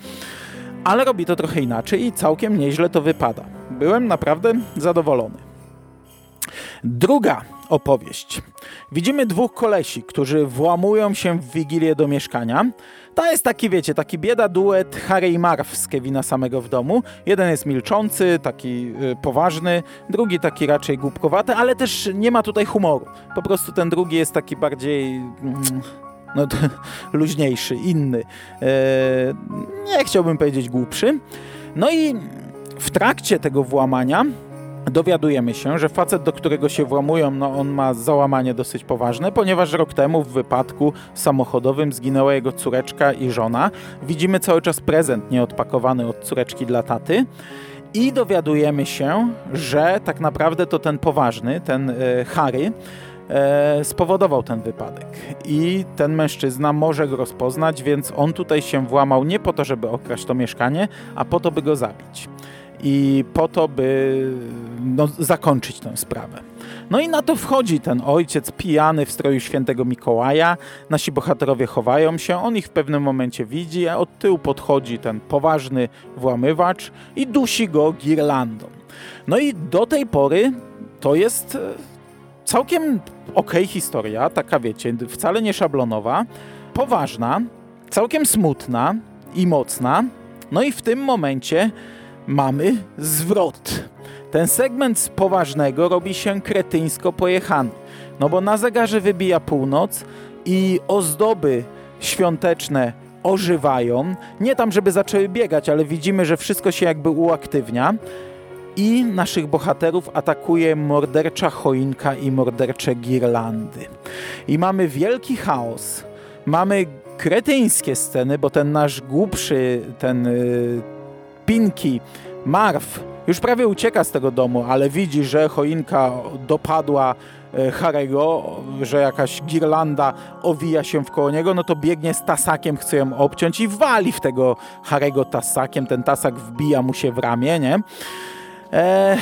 ale robi to trochę inaczej i całkiem nieźle to wypada. Byłem naprawdę zadowolony. Druga opowieść. Widzimy dwóch kolesi, którzy włamują się w Wigilię do mieszkania. To jest taki, wiecie, taki bieda duet Harry i Marv z Kevina samego w domu. Jeden jest milczący, taki y, poważny, drugi taki raczej głupkowaty, ale też nie ma tutaj humoru. Po prostu ten drugi jest taki bardziej... Mm, no, [laughs] luźniejszy, inny. E, nie chciałbym powiedzieć głupszy. No i w trakcie tego włamania dowiadujemy się, że facet, do którego się włamują, no on ma załamanie dosyć poważne, ponieważ rok temu w wypadku samochodowym zginęła jego córeczka i żona. Widzimy cały czas prezent nieodpakowany od córeczki dla taty. I dowiadujemy się, że tak naprawdę to ten poważny, ten e, Harry, spowodował ten wypadek. I ten mężczyzna może go rozpoznać, więc on tutaj się włamał nie po to, żeby okraść to mieszkanie, a po to, by go zabić. I po to, by no, zakończyć tę sprawę. No i na to wchodzi ten ojciec pijany w stroju świętego Mikołaja. Nasi bohaterowie chowają się, on ich w pewnym momencie widzi, a od tyłu podchodzi ten poważny włamywacz i dusi go girlandą. No i do tej pory to jest całkiem okej historia, taka wiecie, wcale nie szablonowa, poważna, całkiem smutna i mocna. No i w tym momencie mamy zwrot. Ten segment z poważnego robi się kretyńsko pojechany. No bo na zegarze wybija północ i ozdoby świąteczne ożywają. Nie tam, żeby zaczęły biegać, ale widzimy, że wszystko się jakby uaktywnia. I naszych bohaterów atakuje mordercza choinka i mordercze girlandy. I mamy wielki chaos. Mamy kretyńskie sceny, bo ten nasz głupszy, ten y, Pinki, Marv, już prawie ucieka z tego domu, ale widzi, że choinka dopadła e, Harego, że jakaś girlanda owija się wkoło niego, no to biegnie z tasakiem, chce ją obciąć i wali w tego Harego tasakiem. Ten tasak wbija mu się w ramię, nie? Eee,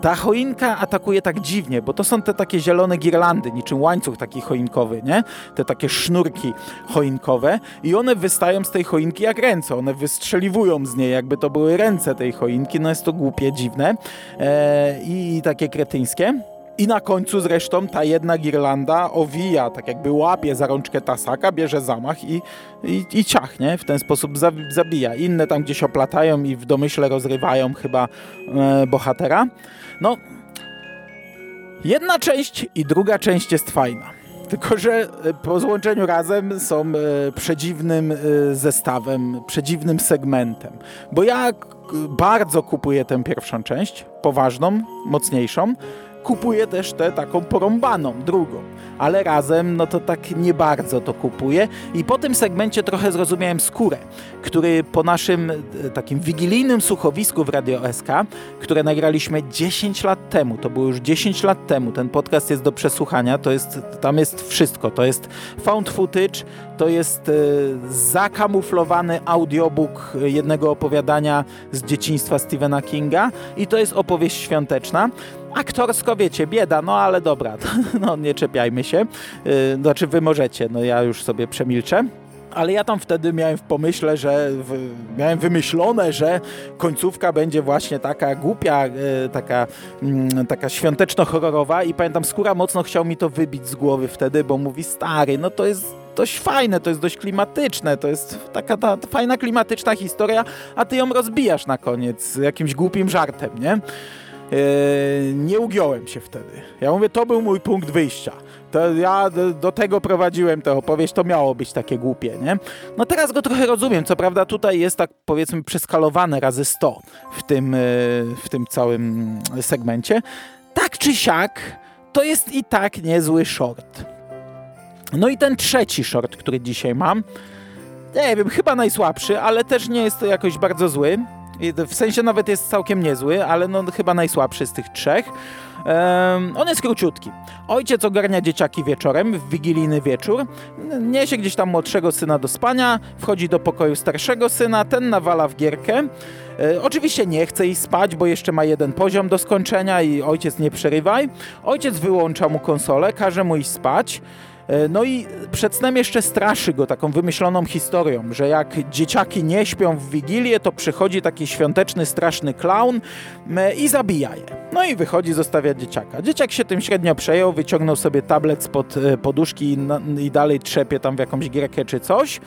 ta choinka atakuje tak dziwnie, bo to są te takie zielone girlandy, niczym łańcuch taki choinkowy, nie? Te takie sznurki choinkowe i one wystają z tej choinki jak ręce, one wystrzeliwują z niej, jakby to były ręce tej choinki, no jest to głupie, dziwne eee, i takie kretyńskie. I na końcu zresztą ta jedna girlanda owija, tak jakby łapie za rączkę tasaka, bierze zamach i, i, i ciachnie, w ten sposób zabija. Inne tam gdzieś oplatają i w domyśle rozrywają chyba e, bohatera. No, jedna część i druga część jest fajna. Tylko, że e, po złączeniu razem są e, przedziwnym e, zestawem, przedziwnym segmentem. Bo ja bardzo kupuję tę pierwszą część, poważną, mocniejszą, kupuję też tę taką porąbaną, drugą. Ale razem, no to tak nie bardzo to kupuję. I po tym segmencie trochę zrozumiałem skórę, który po naszym e, takim wigilijnym słuchowisku w Radio SK, które nagraliśmy 10 lat temu, to było już 10 lat temu, ten podcast jest do przesłuchania, to jest, tam jest wszystko. To jest found footage, to jest e, zakamuflowany audiobook jednego opowiadania z dzieciństwa Stephena Kinga i to jest opowieść świąteczna. Aktorsko, wiecie, bieda, no ale dobra, [laughs] no nie czepiajmy się. Yy, znaczy wy możecie, no ja już sobie przemilczę ale ja tam wtedy miałem w pomyśle, że w, miałem wymyślone, że końcówka będzie właśnie taka głupia, e, taka, mm, taka świąteczno-horrorowa i pamiętam, Skóra mocno chciał mi to wybić z głowy wtedy, bo mówi, stary, no to jest dość fajne, to jest dość klimatyczne, to jest taka ta, fajna klimatyczna historia, a ty ją rozbijasz na koniec jakimś głupim żartem, nie? Yy, nie ugiąłem się wtedy. Ja mówię, to był mój punkt wyjścia. To ja do, do, tego prowadziłem tę opowieść, to miało być takie głupie, nie? No teraz go trochę rozumiem, co prawda tutaj jest tak powiedzmy przeskalowane razy 100 w tym, yy, w tym całym segmencie. Tak czy siak, to jest i tak niezły short. No i ten trzeci short, który dzisiaj mam, nie wiem, chyba najsłabszy, ale też nie jest to jakoś bardzo zły. W sensie nawet jest całkiem niezły, ale no chyba najsłabszy z tych trzech. Um, on jest króciutki. Ojciec ogarnia dzieciaki wieczorem, w wigilijny wieczór, niesie gdzieś tam młodszego syna do spania, wchodzi do pokoju starszego syna, ten nawala w gierkę. E, oczywiście nie chce iść spać, bo jeszcze ma jeden poziom do skończenia i ojciec nie przerywaj. Ojciec wyłącza mu konsolę, każe mu iść spać. E, no i przed snem jeszcze straszy go taką wymyśloną historią, że jak dzieciaki nie śpią w Wigilię, to przychodzi taki świąteczny, straszny klaun i zabija je. No i wychodzi, zostawia dzieciaka. Dzieciak się tym średnio przejął, wyciągnął sobie tablet spod e, poduszki i, i dalej trzepie tam w jakąś gierkę czy coś.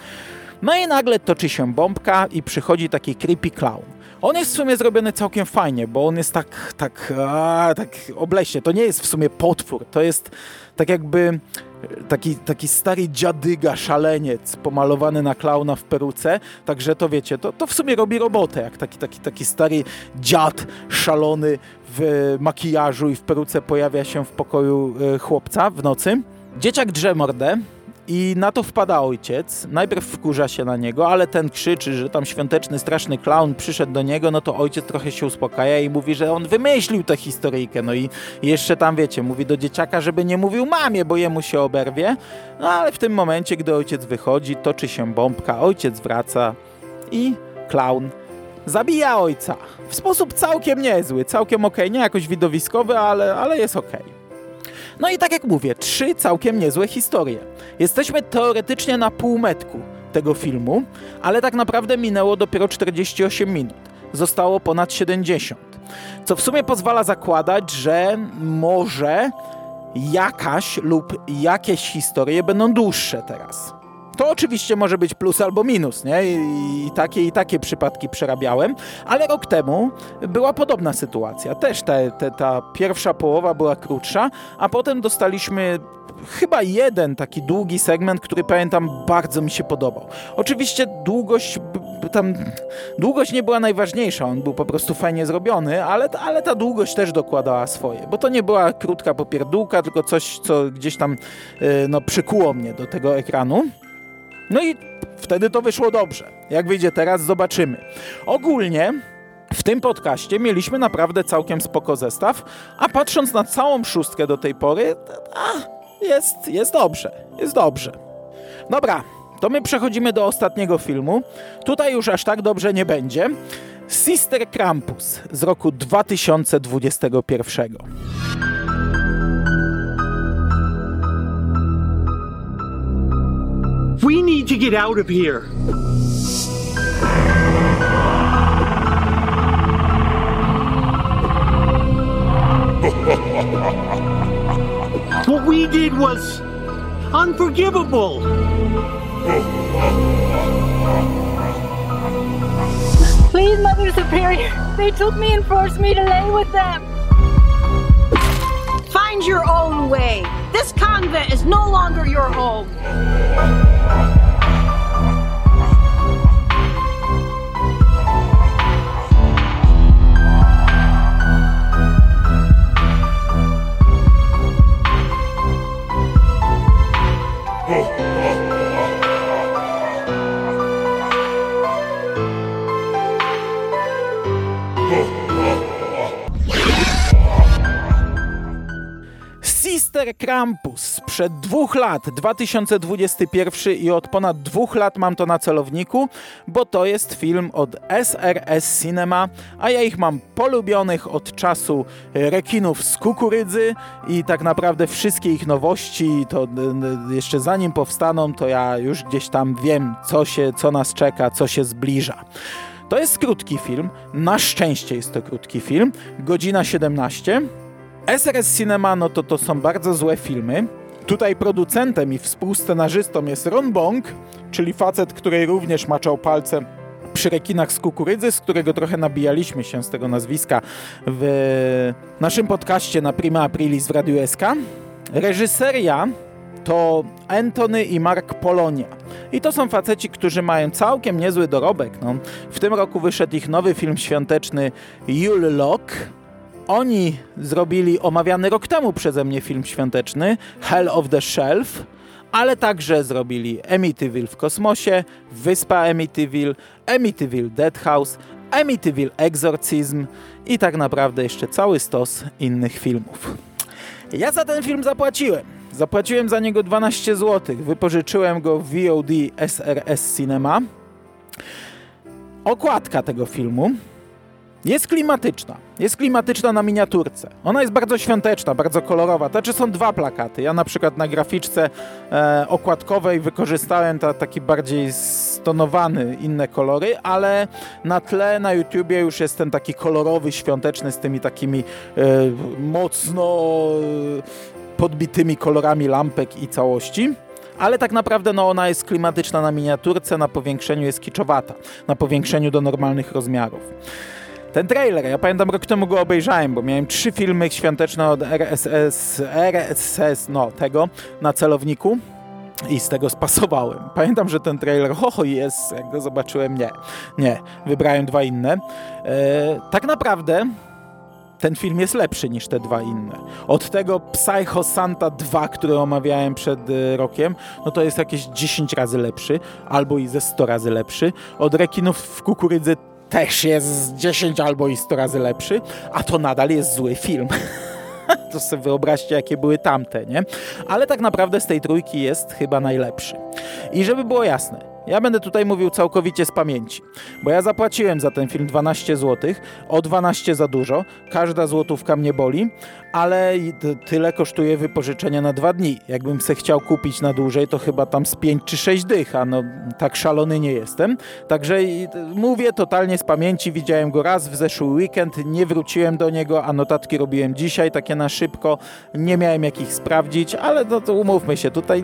No i nagle toczy się bombka i przychodzi taki creepy clown. On jest w sumie zrobiony całkiem fajnie, bo on jest tak, tak, a, tak obleśnie. To nie jest w sumie potwór, to jest tak jakby taki, taki stary dziadyga, szaleniec, pomalowany na klauna w peruce, także to wiecie, to, to w sumie robi robotę, jak taki, taki, taki stary dziad szalony w makijażu i w peruce pojawia się w pokoju e, chłopca w nocy. Dzieciak drze mordę, i na to wpada ojciec. Najpierw wkurza się na niego, ale ten krzyczy, że tam świąteczny, straszny clown przyszedł do niego, no to ojciec trochę się uspokaja i mówi, że on wymyślił tę historyjkę. No i jeszcze tam, wiecie, mówi do dzieciaka, żeby nie mówił mamie, bo jemu się oberwie. No ale w tym momencie, gdy ojciec wychodzi, toczy się bombka, ojciec wraca i clown zabija ojca. W sposób całkiem niezły, całkiem okej, okay. nie jakoś widowiskowy, ale, ale jest okej. Okay. No i tak jak mówię, trzy całkiem niezłe historie. Jesteśmy teoretycznie na półmetku tego filmu, ale tak naprawdę minęło dopiero 48 minut. Zostało ponad 70. Co w sumie pozwala zakładać, że może jakaś lub jakieś historie będą dłuższe teraz. To oczywiście może być plus albo minus, nie? I, takie i takie przypadki przerabiałem, ale rok temu była podobna sytuacja. Też te, ta pierwsza połowa była krótsza, a potem dostaliśmy chyba jeden taki długi segment, który pamiętam bardzo mi się podobał. Oczywiście długość tam długość nie była najważniejsza, on był po prostu fajnie zrobiony, ale, ale ta długość też dokładała swoje, bo to nie była krótka popierdółka, tylko coś, co gdzieś tam y, no, przykuło mnie do tego ekranu. No i wtedy to wyszło dobrze. Jak wyjdzie teraz, zobaczymy. Ogólnie w tym podcaście mieliśmy naprawdę całkiem spoko zestaw, a patrząc na całą szóstkę do tej pory, a, jest, jest dobrze, jest dobrze. Dobra, to my przechodzimy do ostatniego filmu. Tutaj już aż tak dobrze nie będzie. Sister Krampus z roku 2021. We need to get out of here. [laughs] what we did was unforgivable. Please, Mother Superior, they took me and forced me to lay with them. Find your own way. This convent is no longer your home. Krampus sprzed dwóch lat, 2021 i od ponad dwóch lat mam to na celowniku, bo to jest film od SRS Cinema, a ja ich mam polubionych od czasu rekinów z kukurydzy i tak naprawdę wszystkie ich nowości, to jeszcze zanim powstaną, to ja już gdzieś tam wiem, co, się, co nas czeka, co się zbliża. To jest krótki film, na szczęście jest to krótki film, godzina 17. SRS Cinema no to to są bardzo złe filmy. Tutaj producentem i współscenarzystą jest Ron Bong, czyli facet, który również maczał palce przy rekinach z kukurydzy, z którego trochę nabijaliśmy się z tego nazwiska w naszym podcaście na Prima Aprilis w Radiu SK. Reżyseria to Anthony i Mark Polonia. I to są faceci, którzy mają całkiem niezły dorobek. No, w tym roku wyszedł ich nowy film świąteczny Yule Lock. Oni zrobili omawiany rok temu przeze mnie film świąteczny Hell of the Shelf, ale także zrobili Amityville w kosmosie, Wyspa Amityville, Amityville Dead House, Amityville Exorcism i tak naprawdę jeszcze cały stos innych filmów. Ja za ten film zapłaciłem. Zapłaciłem za niego 12 zł. Wypożyczyłem go w VOD SRS Cinema. Okładka tego filmu jest klimatyczna. Jest klimatyczna na miniaturce. Ona jest bardzo świąteczna, bardzo kolorowa. Znaczy są dwa plakaty. Ja na przykład na graficzce e, okładkowej wykorzystałem ta, taki bardziej stonowany, inne kolory, ale na tle na YouTubie już jest ten taki kolorowy, świąteczny z tymi takimi e, mocno podbitymi kolorami lampek i całości ale tak naprawdę no, ona jest klimatyczna na miniaturce, na powiększeniu jest kiczowata, na powiększeniu do normalnych rozmiarów. Ten trailer, ja pamiętam rok temu go obejrzałem, bo miałem trzy filmy świąteczne od RSS, RSS, no tego, na celowniku i z tego spasowałem. [laughs] Pamiętam, że ten trailer, [laughs] ho, jest, jak go zobaczyłem, nie, nie, wybrałem dwa inne. E, tak naprawdę ten film jest lepszy niż te dwa inne. Od tego Psycho Santa 2, który omawiałem przed y, rokiem, no to jest jakieś 10 razy lepszy, albo i ze 100 razy lepszy. Od Rekinów w kukurydzy też jest 10 albo i 100 razy lepszy, a to nadal jest zły film. [laughs] to sobie wyobraźcie, jakie były tamte, nie? Ale tak naprawdę z tej trójki jest chyba najlepszy. I żeby było jasne, Ja będę tutaj mówił całkowicie z pamięci, bo ja zapłaciłem za ten film 12 zł, o 12 za dużo, każda złotówka mnie boli, ale tyle kosztuje wypożyczenie na dwa dni. Jakbym se chciał kupić na dłużej, to chyba tam z 5 czy 6 dych, a no tak szalony nie jestem. Także mówię totalnie z pamięci, widziałem go raz w zeszły weekend, nie wróciłem do niego, a notatki robiłem dzisiaj, takie na szybko, nie miałem jakich sprawdzić, ale no to umówmy się, tutaj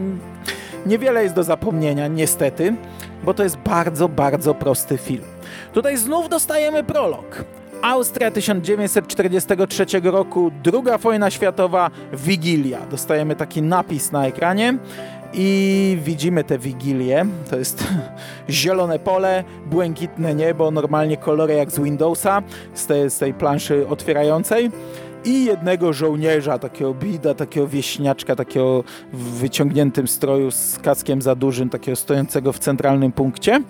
Niewiele jest do zapomnienia, niestety, bo to jest bardzo, bardzo prosty film. Tutaj znów dostajemy prolog. Austria 1943 roku, druga wojna światowa, Wigilia. Dostajemy taki napis na ekranie i widzimy tę Wigilię. To jest [laughs] zielone pole, błękitne niebo, normalnie kolory jak z Windowsa, z tej, z tej planszy otwierającej i jednego żołnierza, takiego bida, takiego wieśniaczka, takiego w wyciągniętym stroju z kaskiem za dużym, takiego stojącego w centralnym punkcie.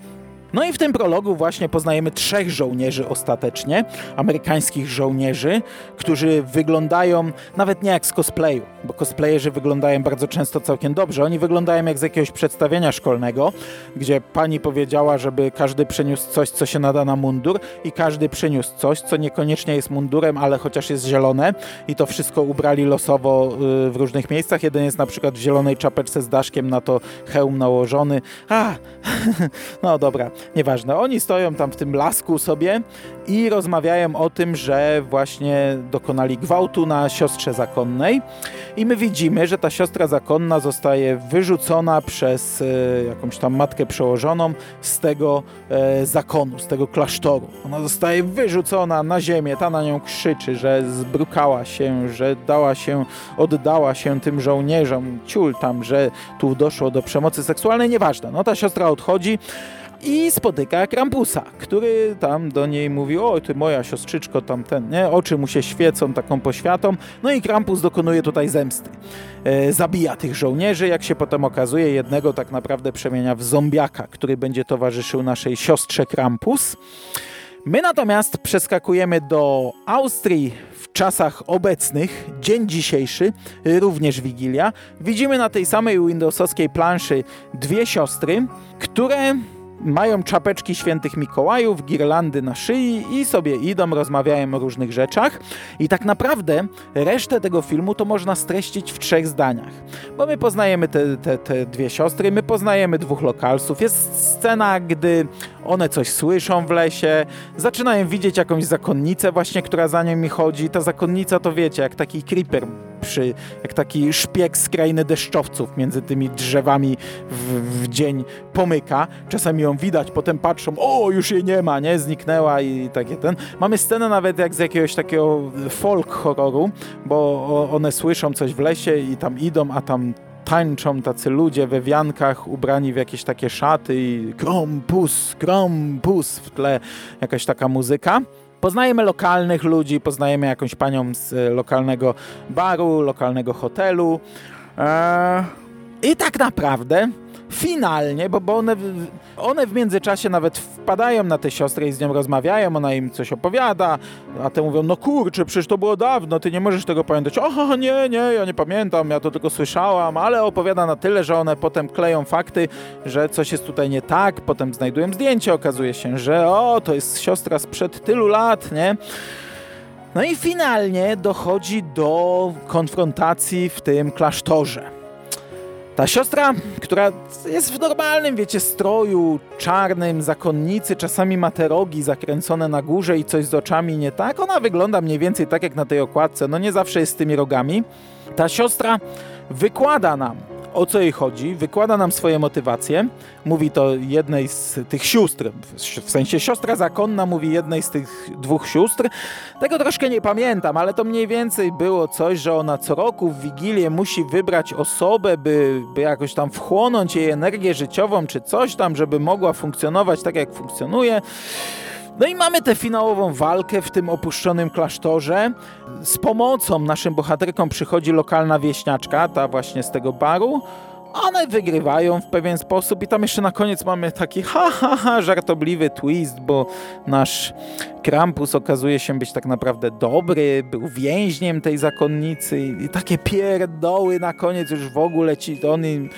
No i w tym prologu właśnie poznajemy trzech żołnierzy ostatecznie, amerykańskich żołnierzy, którzy wyglądają nawet nie jak z cosplayu, bo cosplayerzy wyglądają bardzo często całkiem dobrze. Oni wyglądają jak z jakiegoś przedstawienia szkolnego, gdzie pani powiedziała, żeby każdy przyniósł coś, co się nada na mundur i każdy przyniósł coś, co niekoniecznie jest mundurem, ale chociaż jest zielone i to wszystko ubrali losowo y, w różnych miejscach. Jeden jest na przykład w zielonej czapeczce z daszkiem, na to hełm nałożony. A, [laughs] no dobra nieważne. Oni stoją tam w tym lasku sobie i rozmawiają o tym, że właśnie dokonali gwałtu na siostrze zakonnej i my widzimy, że ta siostra zakonna zostaje wyrzucona przez e, jakąś tam matkę przełożoną z tego e, zakonu, z tego klasztoru. Ona zostaje wyrzucona na ziemię, ta na nią krzyczy, że zbrukała się, że dała się, oddała się tym żołnierzom, ciul tam, że tu doszło do przemocy seksualnej, nieważne. No ta siostra odchodzi, i spotyka Krampusa, który tam do niej mówi, o ty moja siostrzyczko tamten, nie? Oczy mu się świecą taką poświatą, no i Krampus dokonuje tutaj zemsty. E, zabija tych żołnierzy, jak się potem okazuje, jednego tak naprawdę przemienia w zombiaka, który będzie towarzyszył naszej siostrze Krampus. My natomiast przeskakujemy do Austrii w czasach obecnych, dzień dzisiejszy, również Wigilia. Widzimy na tej samej Windowsowskiej planszy dwie siostry, które mają czapeczki świętych Mikołajów, girlandy na szyi i sobie idą, rozmawiają o różnych rzeczach. I tak naprawdę resztę tego filmu to można streścić w trzech zdaniach. Bo my poznajemy te, te, te dwie siostry, my poznajemy dwóch lokalsów. Jest scena, gdy one coś słyszą w lesie, zaczynają widzieć jakąś zakonnicę właśnie, która za nimi chodzi. Ta zakonnica to wiecie, jak taki creeper przy, jak taki szpieg z krainy deszczowców między tymi drzewami w, w, dzień pomyka. Czasami ją widać, potem patrzą, o, już jej nie ma, nie, zniknęła i takie ten. Mamy scenę nawet jak z jakiegoś takiego folk horroru, bo one słyszą coś w lesie i tam idą, a tam tańczą tacy ludzie we wiankach, ubrani w jakieś takie szaty i krompus, krompus w tle jakaś taka muzyka. Poznajemy lokalnych ludzi, poznajemy jakąś panią z e, lokalnego baru, lokalnego hotelu. Eee, I tak naprawdę finalnie, bo, bo one, one w międzyczasie nawet wpadają na tę siostrę i z nią rozmawiają, ona im coś opowiada, a te mówią, no kurczę, przecież to było dawno, ty nie możesz tego pamiętać. O, nie, nie, ja nie pamiętam, ja to tylko słyszałam, ale opowiada na tyle, że one potem kleją fakty, że coś jest tutaj nie tak, potem znajdują zdjęcie, okazuje się, że o, to jest siostra sprzed tylu lat, nie? No i finalnie dochodzi do konfrontacji w tym klasztorze. Ta siostra, która jest w normalnym, wiecie, stroju czarnym, zakonnicy, czasami ma te rogi zakręcone na górze i coś z oczami nie tak, ona wygląda mniej więcej tak jak na tej okładce, no nie zawsze jest z tymi rogami. Ta siostra wykłada nam o co jej chodzi, wykłada nam swoje motywacje, mówi to jednej z tych sióstr, w sensie siostra zakonna mówi jednej z tych dwóch sióstr. Tego troszkę nie pamiętam, ale to mniej więcej było coś, że ona co roku w Wigilię musi wybrać osobę, by, by jakoś tam wchłonąć jej energię życiową czy coś tam, żeby mogła funkcjonować tak jak funkcjonuje. No i mamy tę finałową walkę w tym opuszczonym klasztorze. Z pomocą naszym bohaterkom przychodzi lokalna wieśniaczka, ta właśnie z tego baru. one wygrywają w pewien sposób i tam jeszcze na koniec mamy taki ha, ha, ha, żartobliwy twist, bo nasz Krampus okazuje się być tak naprawdę dobry, był więźniem tej zakonnicy i takie pierdoły na koniec już w ogóle ci on im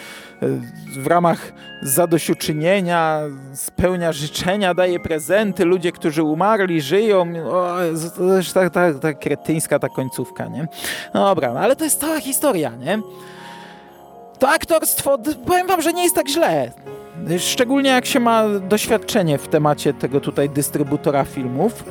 w ramach zadośćuczynienia spełnia życzenia, daje prezenty, ludzie, którzy umarli, żyją. O, to jest ta, ta, ta kretyńska ta końcówka, nie? No dobra, no ale to jest cała historia, nie? To aktorstwo, powiem wam, że nie jest tak źle. Szczególnie jak się ma doświadczenie w temacie tego tutaj dystrybutora filmów.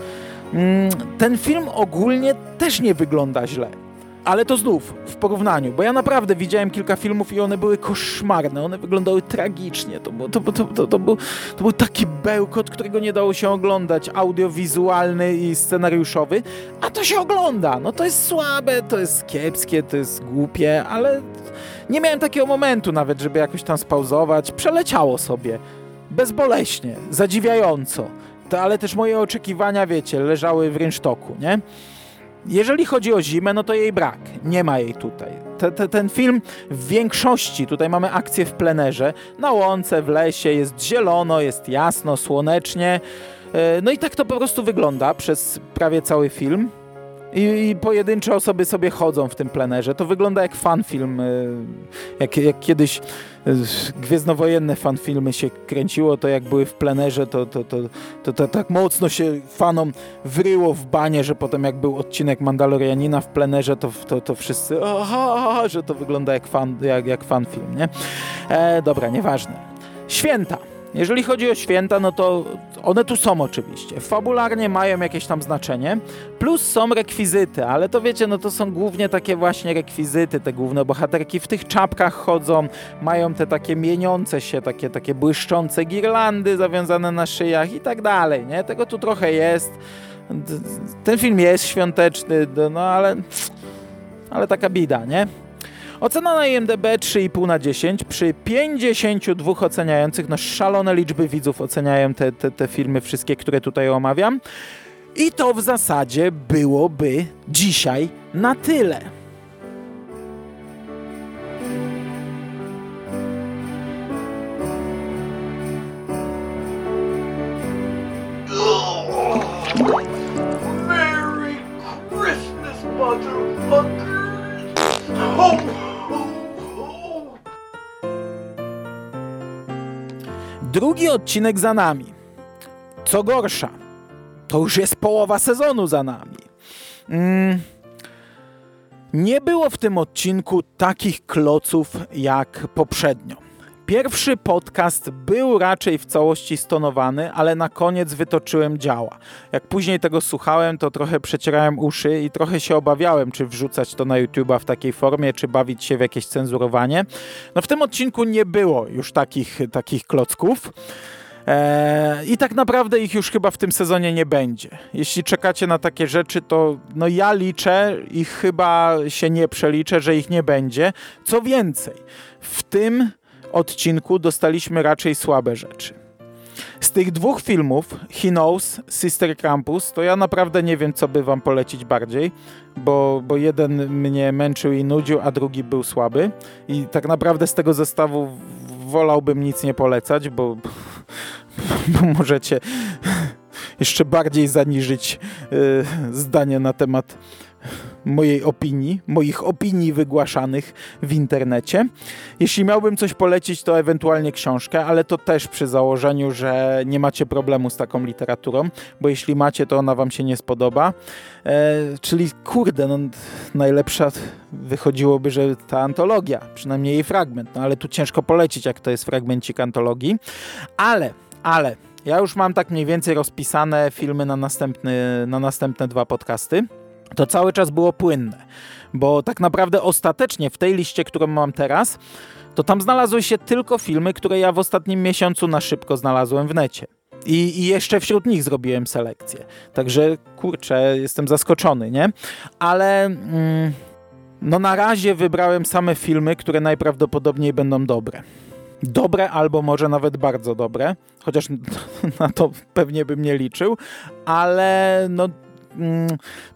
Mm, ten film ogólnie też nie wygląda źle. Ale to znów w porównaniu, bo ja naprawdę widziałem kilka filmów i one były koszmarne, one wyglądały tragicznie. To, był, to, to, to, to, był, to był taki bełkot, którego nie dało się oglądać, audiowizualny i scenariuszowy, a to się ogląda. No to jest słabe, to jest kiepskie, to jest głupie, ale nie miałem takiego momentu nawet, żeby jakoś tam spauzować. Przeleciało sobie. Bezboleśnie, zadziwiająco. To, ale też moje oczekiwania, wiecie, leżały w rynsztoku, nie? Jeżeli chodzi o zimę, no to jej brak. Nie ma jej tutaj. Te, te, ten film w większości, tutaj mamy akcję w plenerze, na łące, w lesie, jest zielono, jest jasno, słonecznie. E, no i tak to po prostu wygląda przez prawie cały film. I, I, pojedyncze osoby sobie chodzą w tym plenerze. To wygląda jak fanfilm. Y, jak, jak kiedyś y, gwiezdnowojenne fanfilmy się kręciło, to jak były w plenerze, to, to, to, to, to tak mocno się fanom wryło w banie, że potem jak był odcinek Mandalorianina w plenerze, to, to, to wszyscy aha, że to wygląda jak, fan, jak, jak fanfilm, nie? E, dobra, nieważne. Święta. Jeżeli chodzi o święta, no to one tu są oczywiście. Fabularnie mają jakieś tam znaczenie, plus są rekwizyty, ale to wiecie, no to są głównie takie właśnie rekwizyty, te główne bohaterki w tych czapkach chodzą, mają te takie mieniące się, takie, takie błyszczące girlandy zawiązane na szyjach i tak dalej, nie? Tego tu trochę jest. Ten film jest świąteczny, no ale, ale taka bida, nie? Ocena na IMDB 3,5 na 10. Przy 52 oceniających, no szalone liczby widzów oceniają te, te, te filmy wszystkie, które tutaj omawiam. I to w zasadzie byłoby dzisiaj na tyle. Merry Christmas, motherfuckers! Oh! Drugi odcinek za nami. Co gorsza, to już jest połowa sezonu za nami. Mm. Nie było w tym odcinku takich kloców jak poprzednio. Pierwszy podcast był raczej w całości stonowany, ale na koniec wytoczyłem działa. Jak później tego słuchałem, to trochę przecierałem uszy i trochę się obawiałem, czy wrzucać to na YouTube'a w takiej formie, czy bawić się w jakieś cenzurowanie. No w tym odcinku nie było już takich, takich klocków. Eee, I tak naprawdę ich już chyba w tym sezonie nie będzie. Jeśli czekacie na takie rzeczy, to no ja liczę i chyba się nie przeliczę, że ich nie będzie. Co więcej, w tym odcinku dostaliśmy raczej słabe rzeczy. Z tych dwóch filmów, He Knows, Sister Krampus, to ja naprawdę nie wiem, co by wam polecić bardziej, bo, bo jeden mnie męczył i nudził, a drugi był słaby. I tak naprawdę z tego zestawu wolałbym nic nie polecać, bo, [laughs] bo możecie [laughs] jeszcze bardziej zaniżyć yy, zdanie na temat mojej opinii, moich opinii wygłaszanych w internecie. Jeśli miałbym coś polecić, to ewentualnie książkę, ale to też przy założeniu, że nie macie problemu z taką literaturą, bo jeśli macie, to ona wam się nie spodoba. E, czyli kurde, no, najlepsza wychodziłoby, że ta antologia, przynajmniej jej fragment, no ale tu ciężko polecić, jak to jest fragmencik antologii. Ale, ale, ja już mam tak mniej więcej rozpisane filmy na, następny, na następne dwa podcasty to cały czas było płynne, bo tak naprawdę ostatecznie w tej liście, którą mam teraz, to tam znalazły się tylko filmy, które ja w ostatnim miesiącu na szybko znalazłem w necie. I, I, jeszcze wśród nich zrobiłem selekcję. Także kurczę, jestem zaskoczony, nie? Ale mm, no na razie wybrałem same filmy, które najprawdopodobniej będą dobre. Dobre albo może nawet bardzo dobre, chociaż [laughs] na to pewnie bym nie liczył, ale no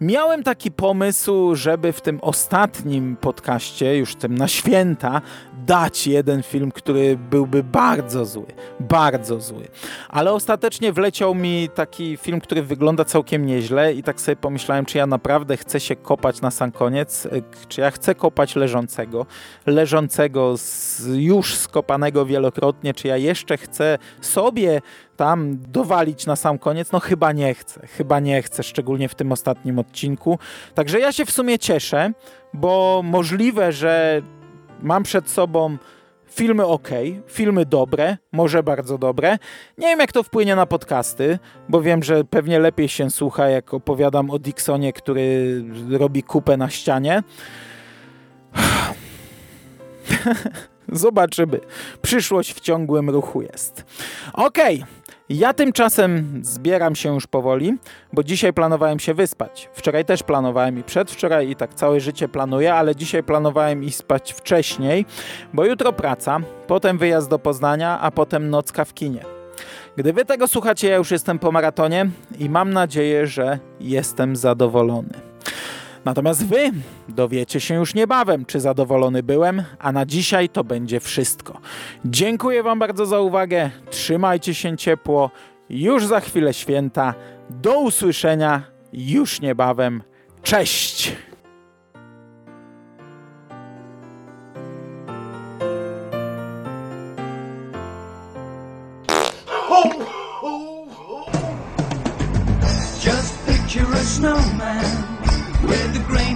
miałem taki pomysł, żeby w tym ostatnim podcaście, już tym na święta, dać jeden film, który byłby bardzo zły. Bardzo zły. Ale ostatecznie wleciał mi taki film, który wygląda całkiem nieźle i tak sobie pomyślałem, czy ja naprawdę chcę się kopać na sam koniec, y, czy ja chcę kopać leżącego, leżącego z, już skopanego wielokrotnie, czy ja jeszcze chcę sobie tam dowalić na sam koniec? No chyba nie chcę, chyba nie chcę, szczególnie w tym ostatnim odcinku. Także ja się w sumie cieszę, bo możliwe, że mam przed sobą filmy ok, filmy dobre, może bardzo dobre. Nie wiem, jak to wpłynie na podcasty, bo wiem, że pewnie lepiej się słucha, jak opowiadam o Dixonie, który robi kupę na ścianie. [sighs] Zobaczymy. Przyszłość w ciągłym ruchu jest. Okej. Okay. Ja tymczasem zbieram się już powoli, bo dzisiaj planowałem się wyspać. Wczoraj też planowałem i przedwczoraj i tak całe życie planuję, ale dzisiaj planowałem iść spać wcześniej, bo jutro praca, potem wyjazd do Poznania, a potem nocka w kinie. Gdy wy tego słuchacie, ja już jestem po maratonie i mam nadzieję, że jestem zadowolony. Natomiast wy dowiecie się już niebawem, czy zadowolony byłem, a na dzisiaj to będzie wszystko. Dziękuję wam bardzo za uwagę, trzymajcie się ciepło, już za chwilę święta, do usłyszenia już niebawem, cześć! Snowman where the grain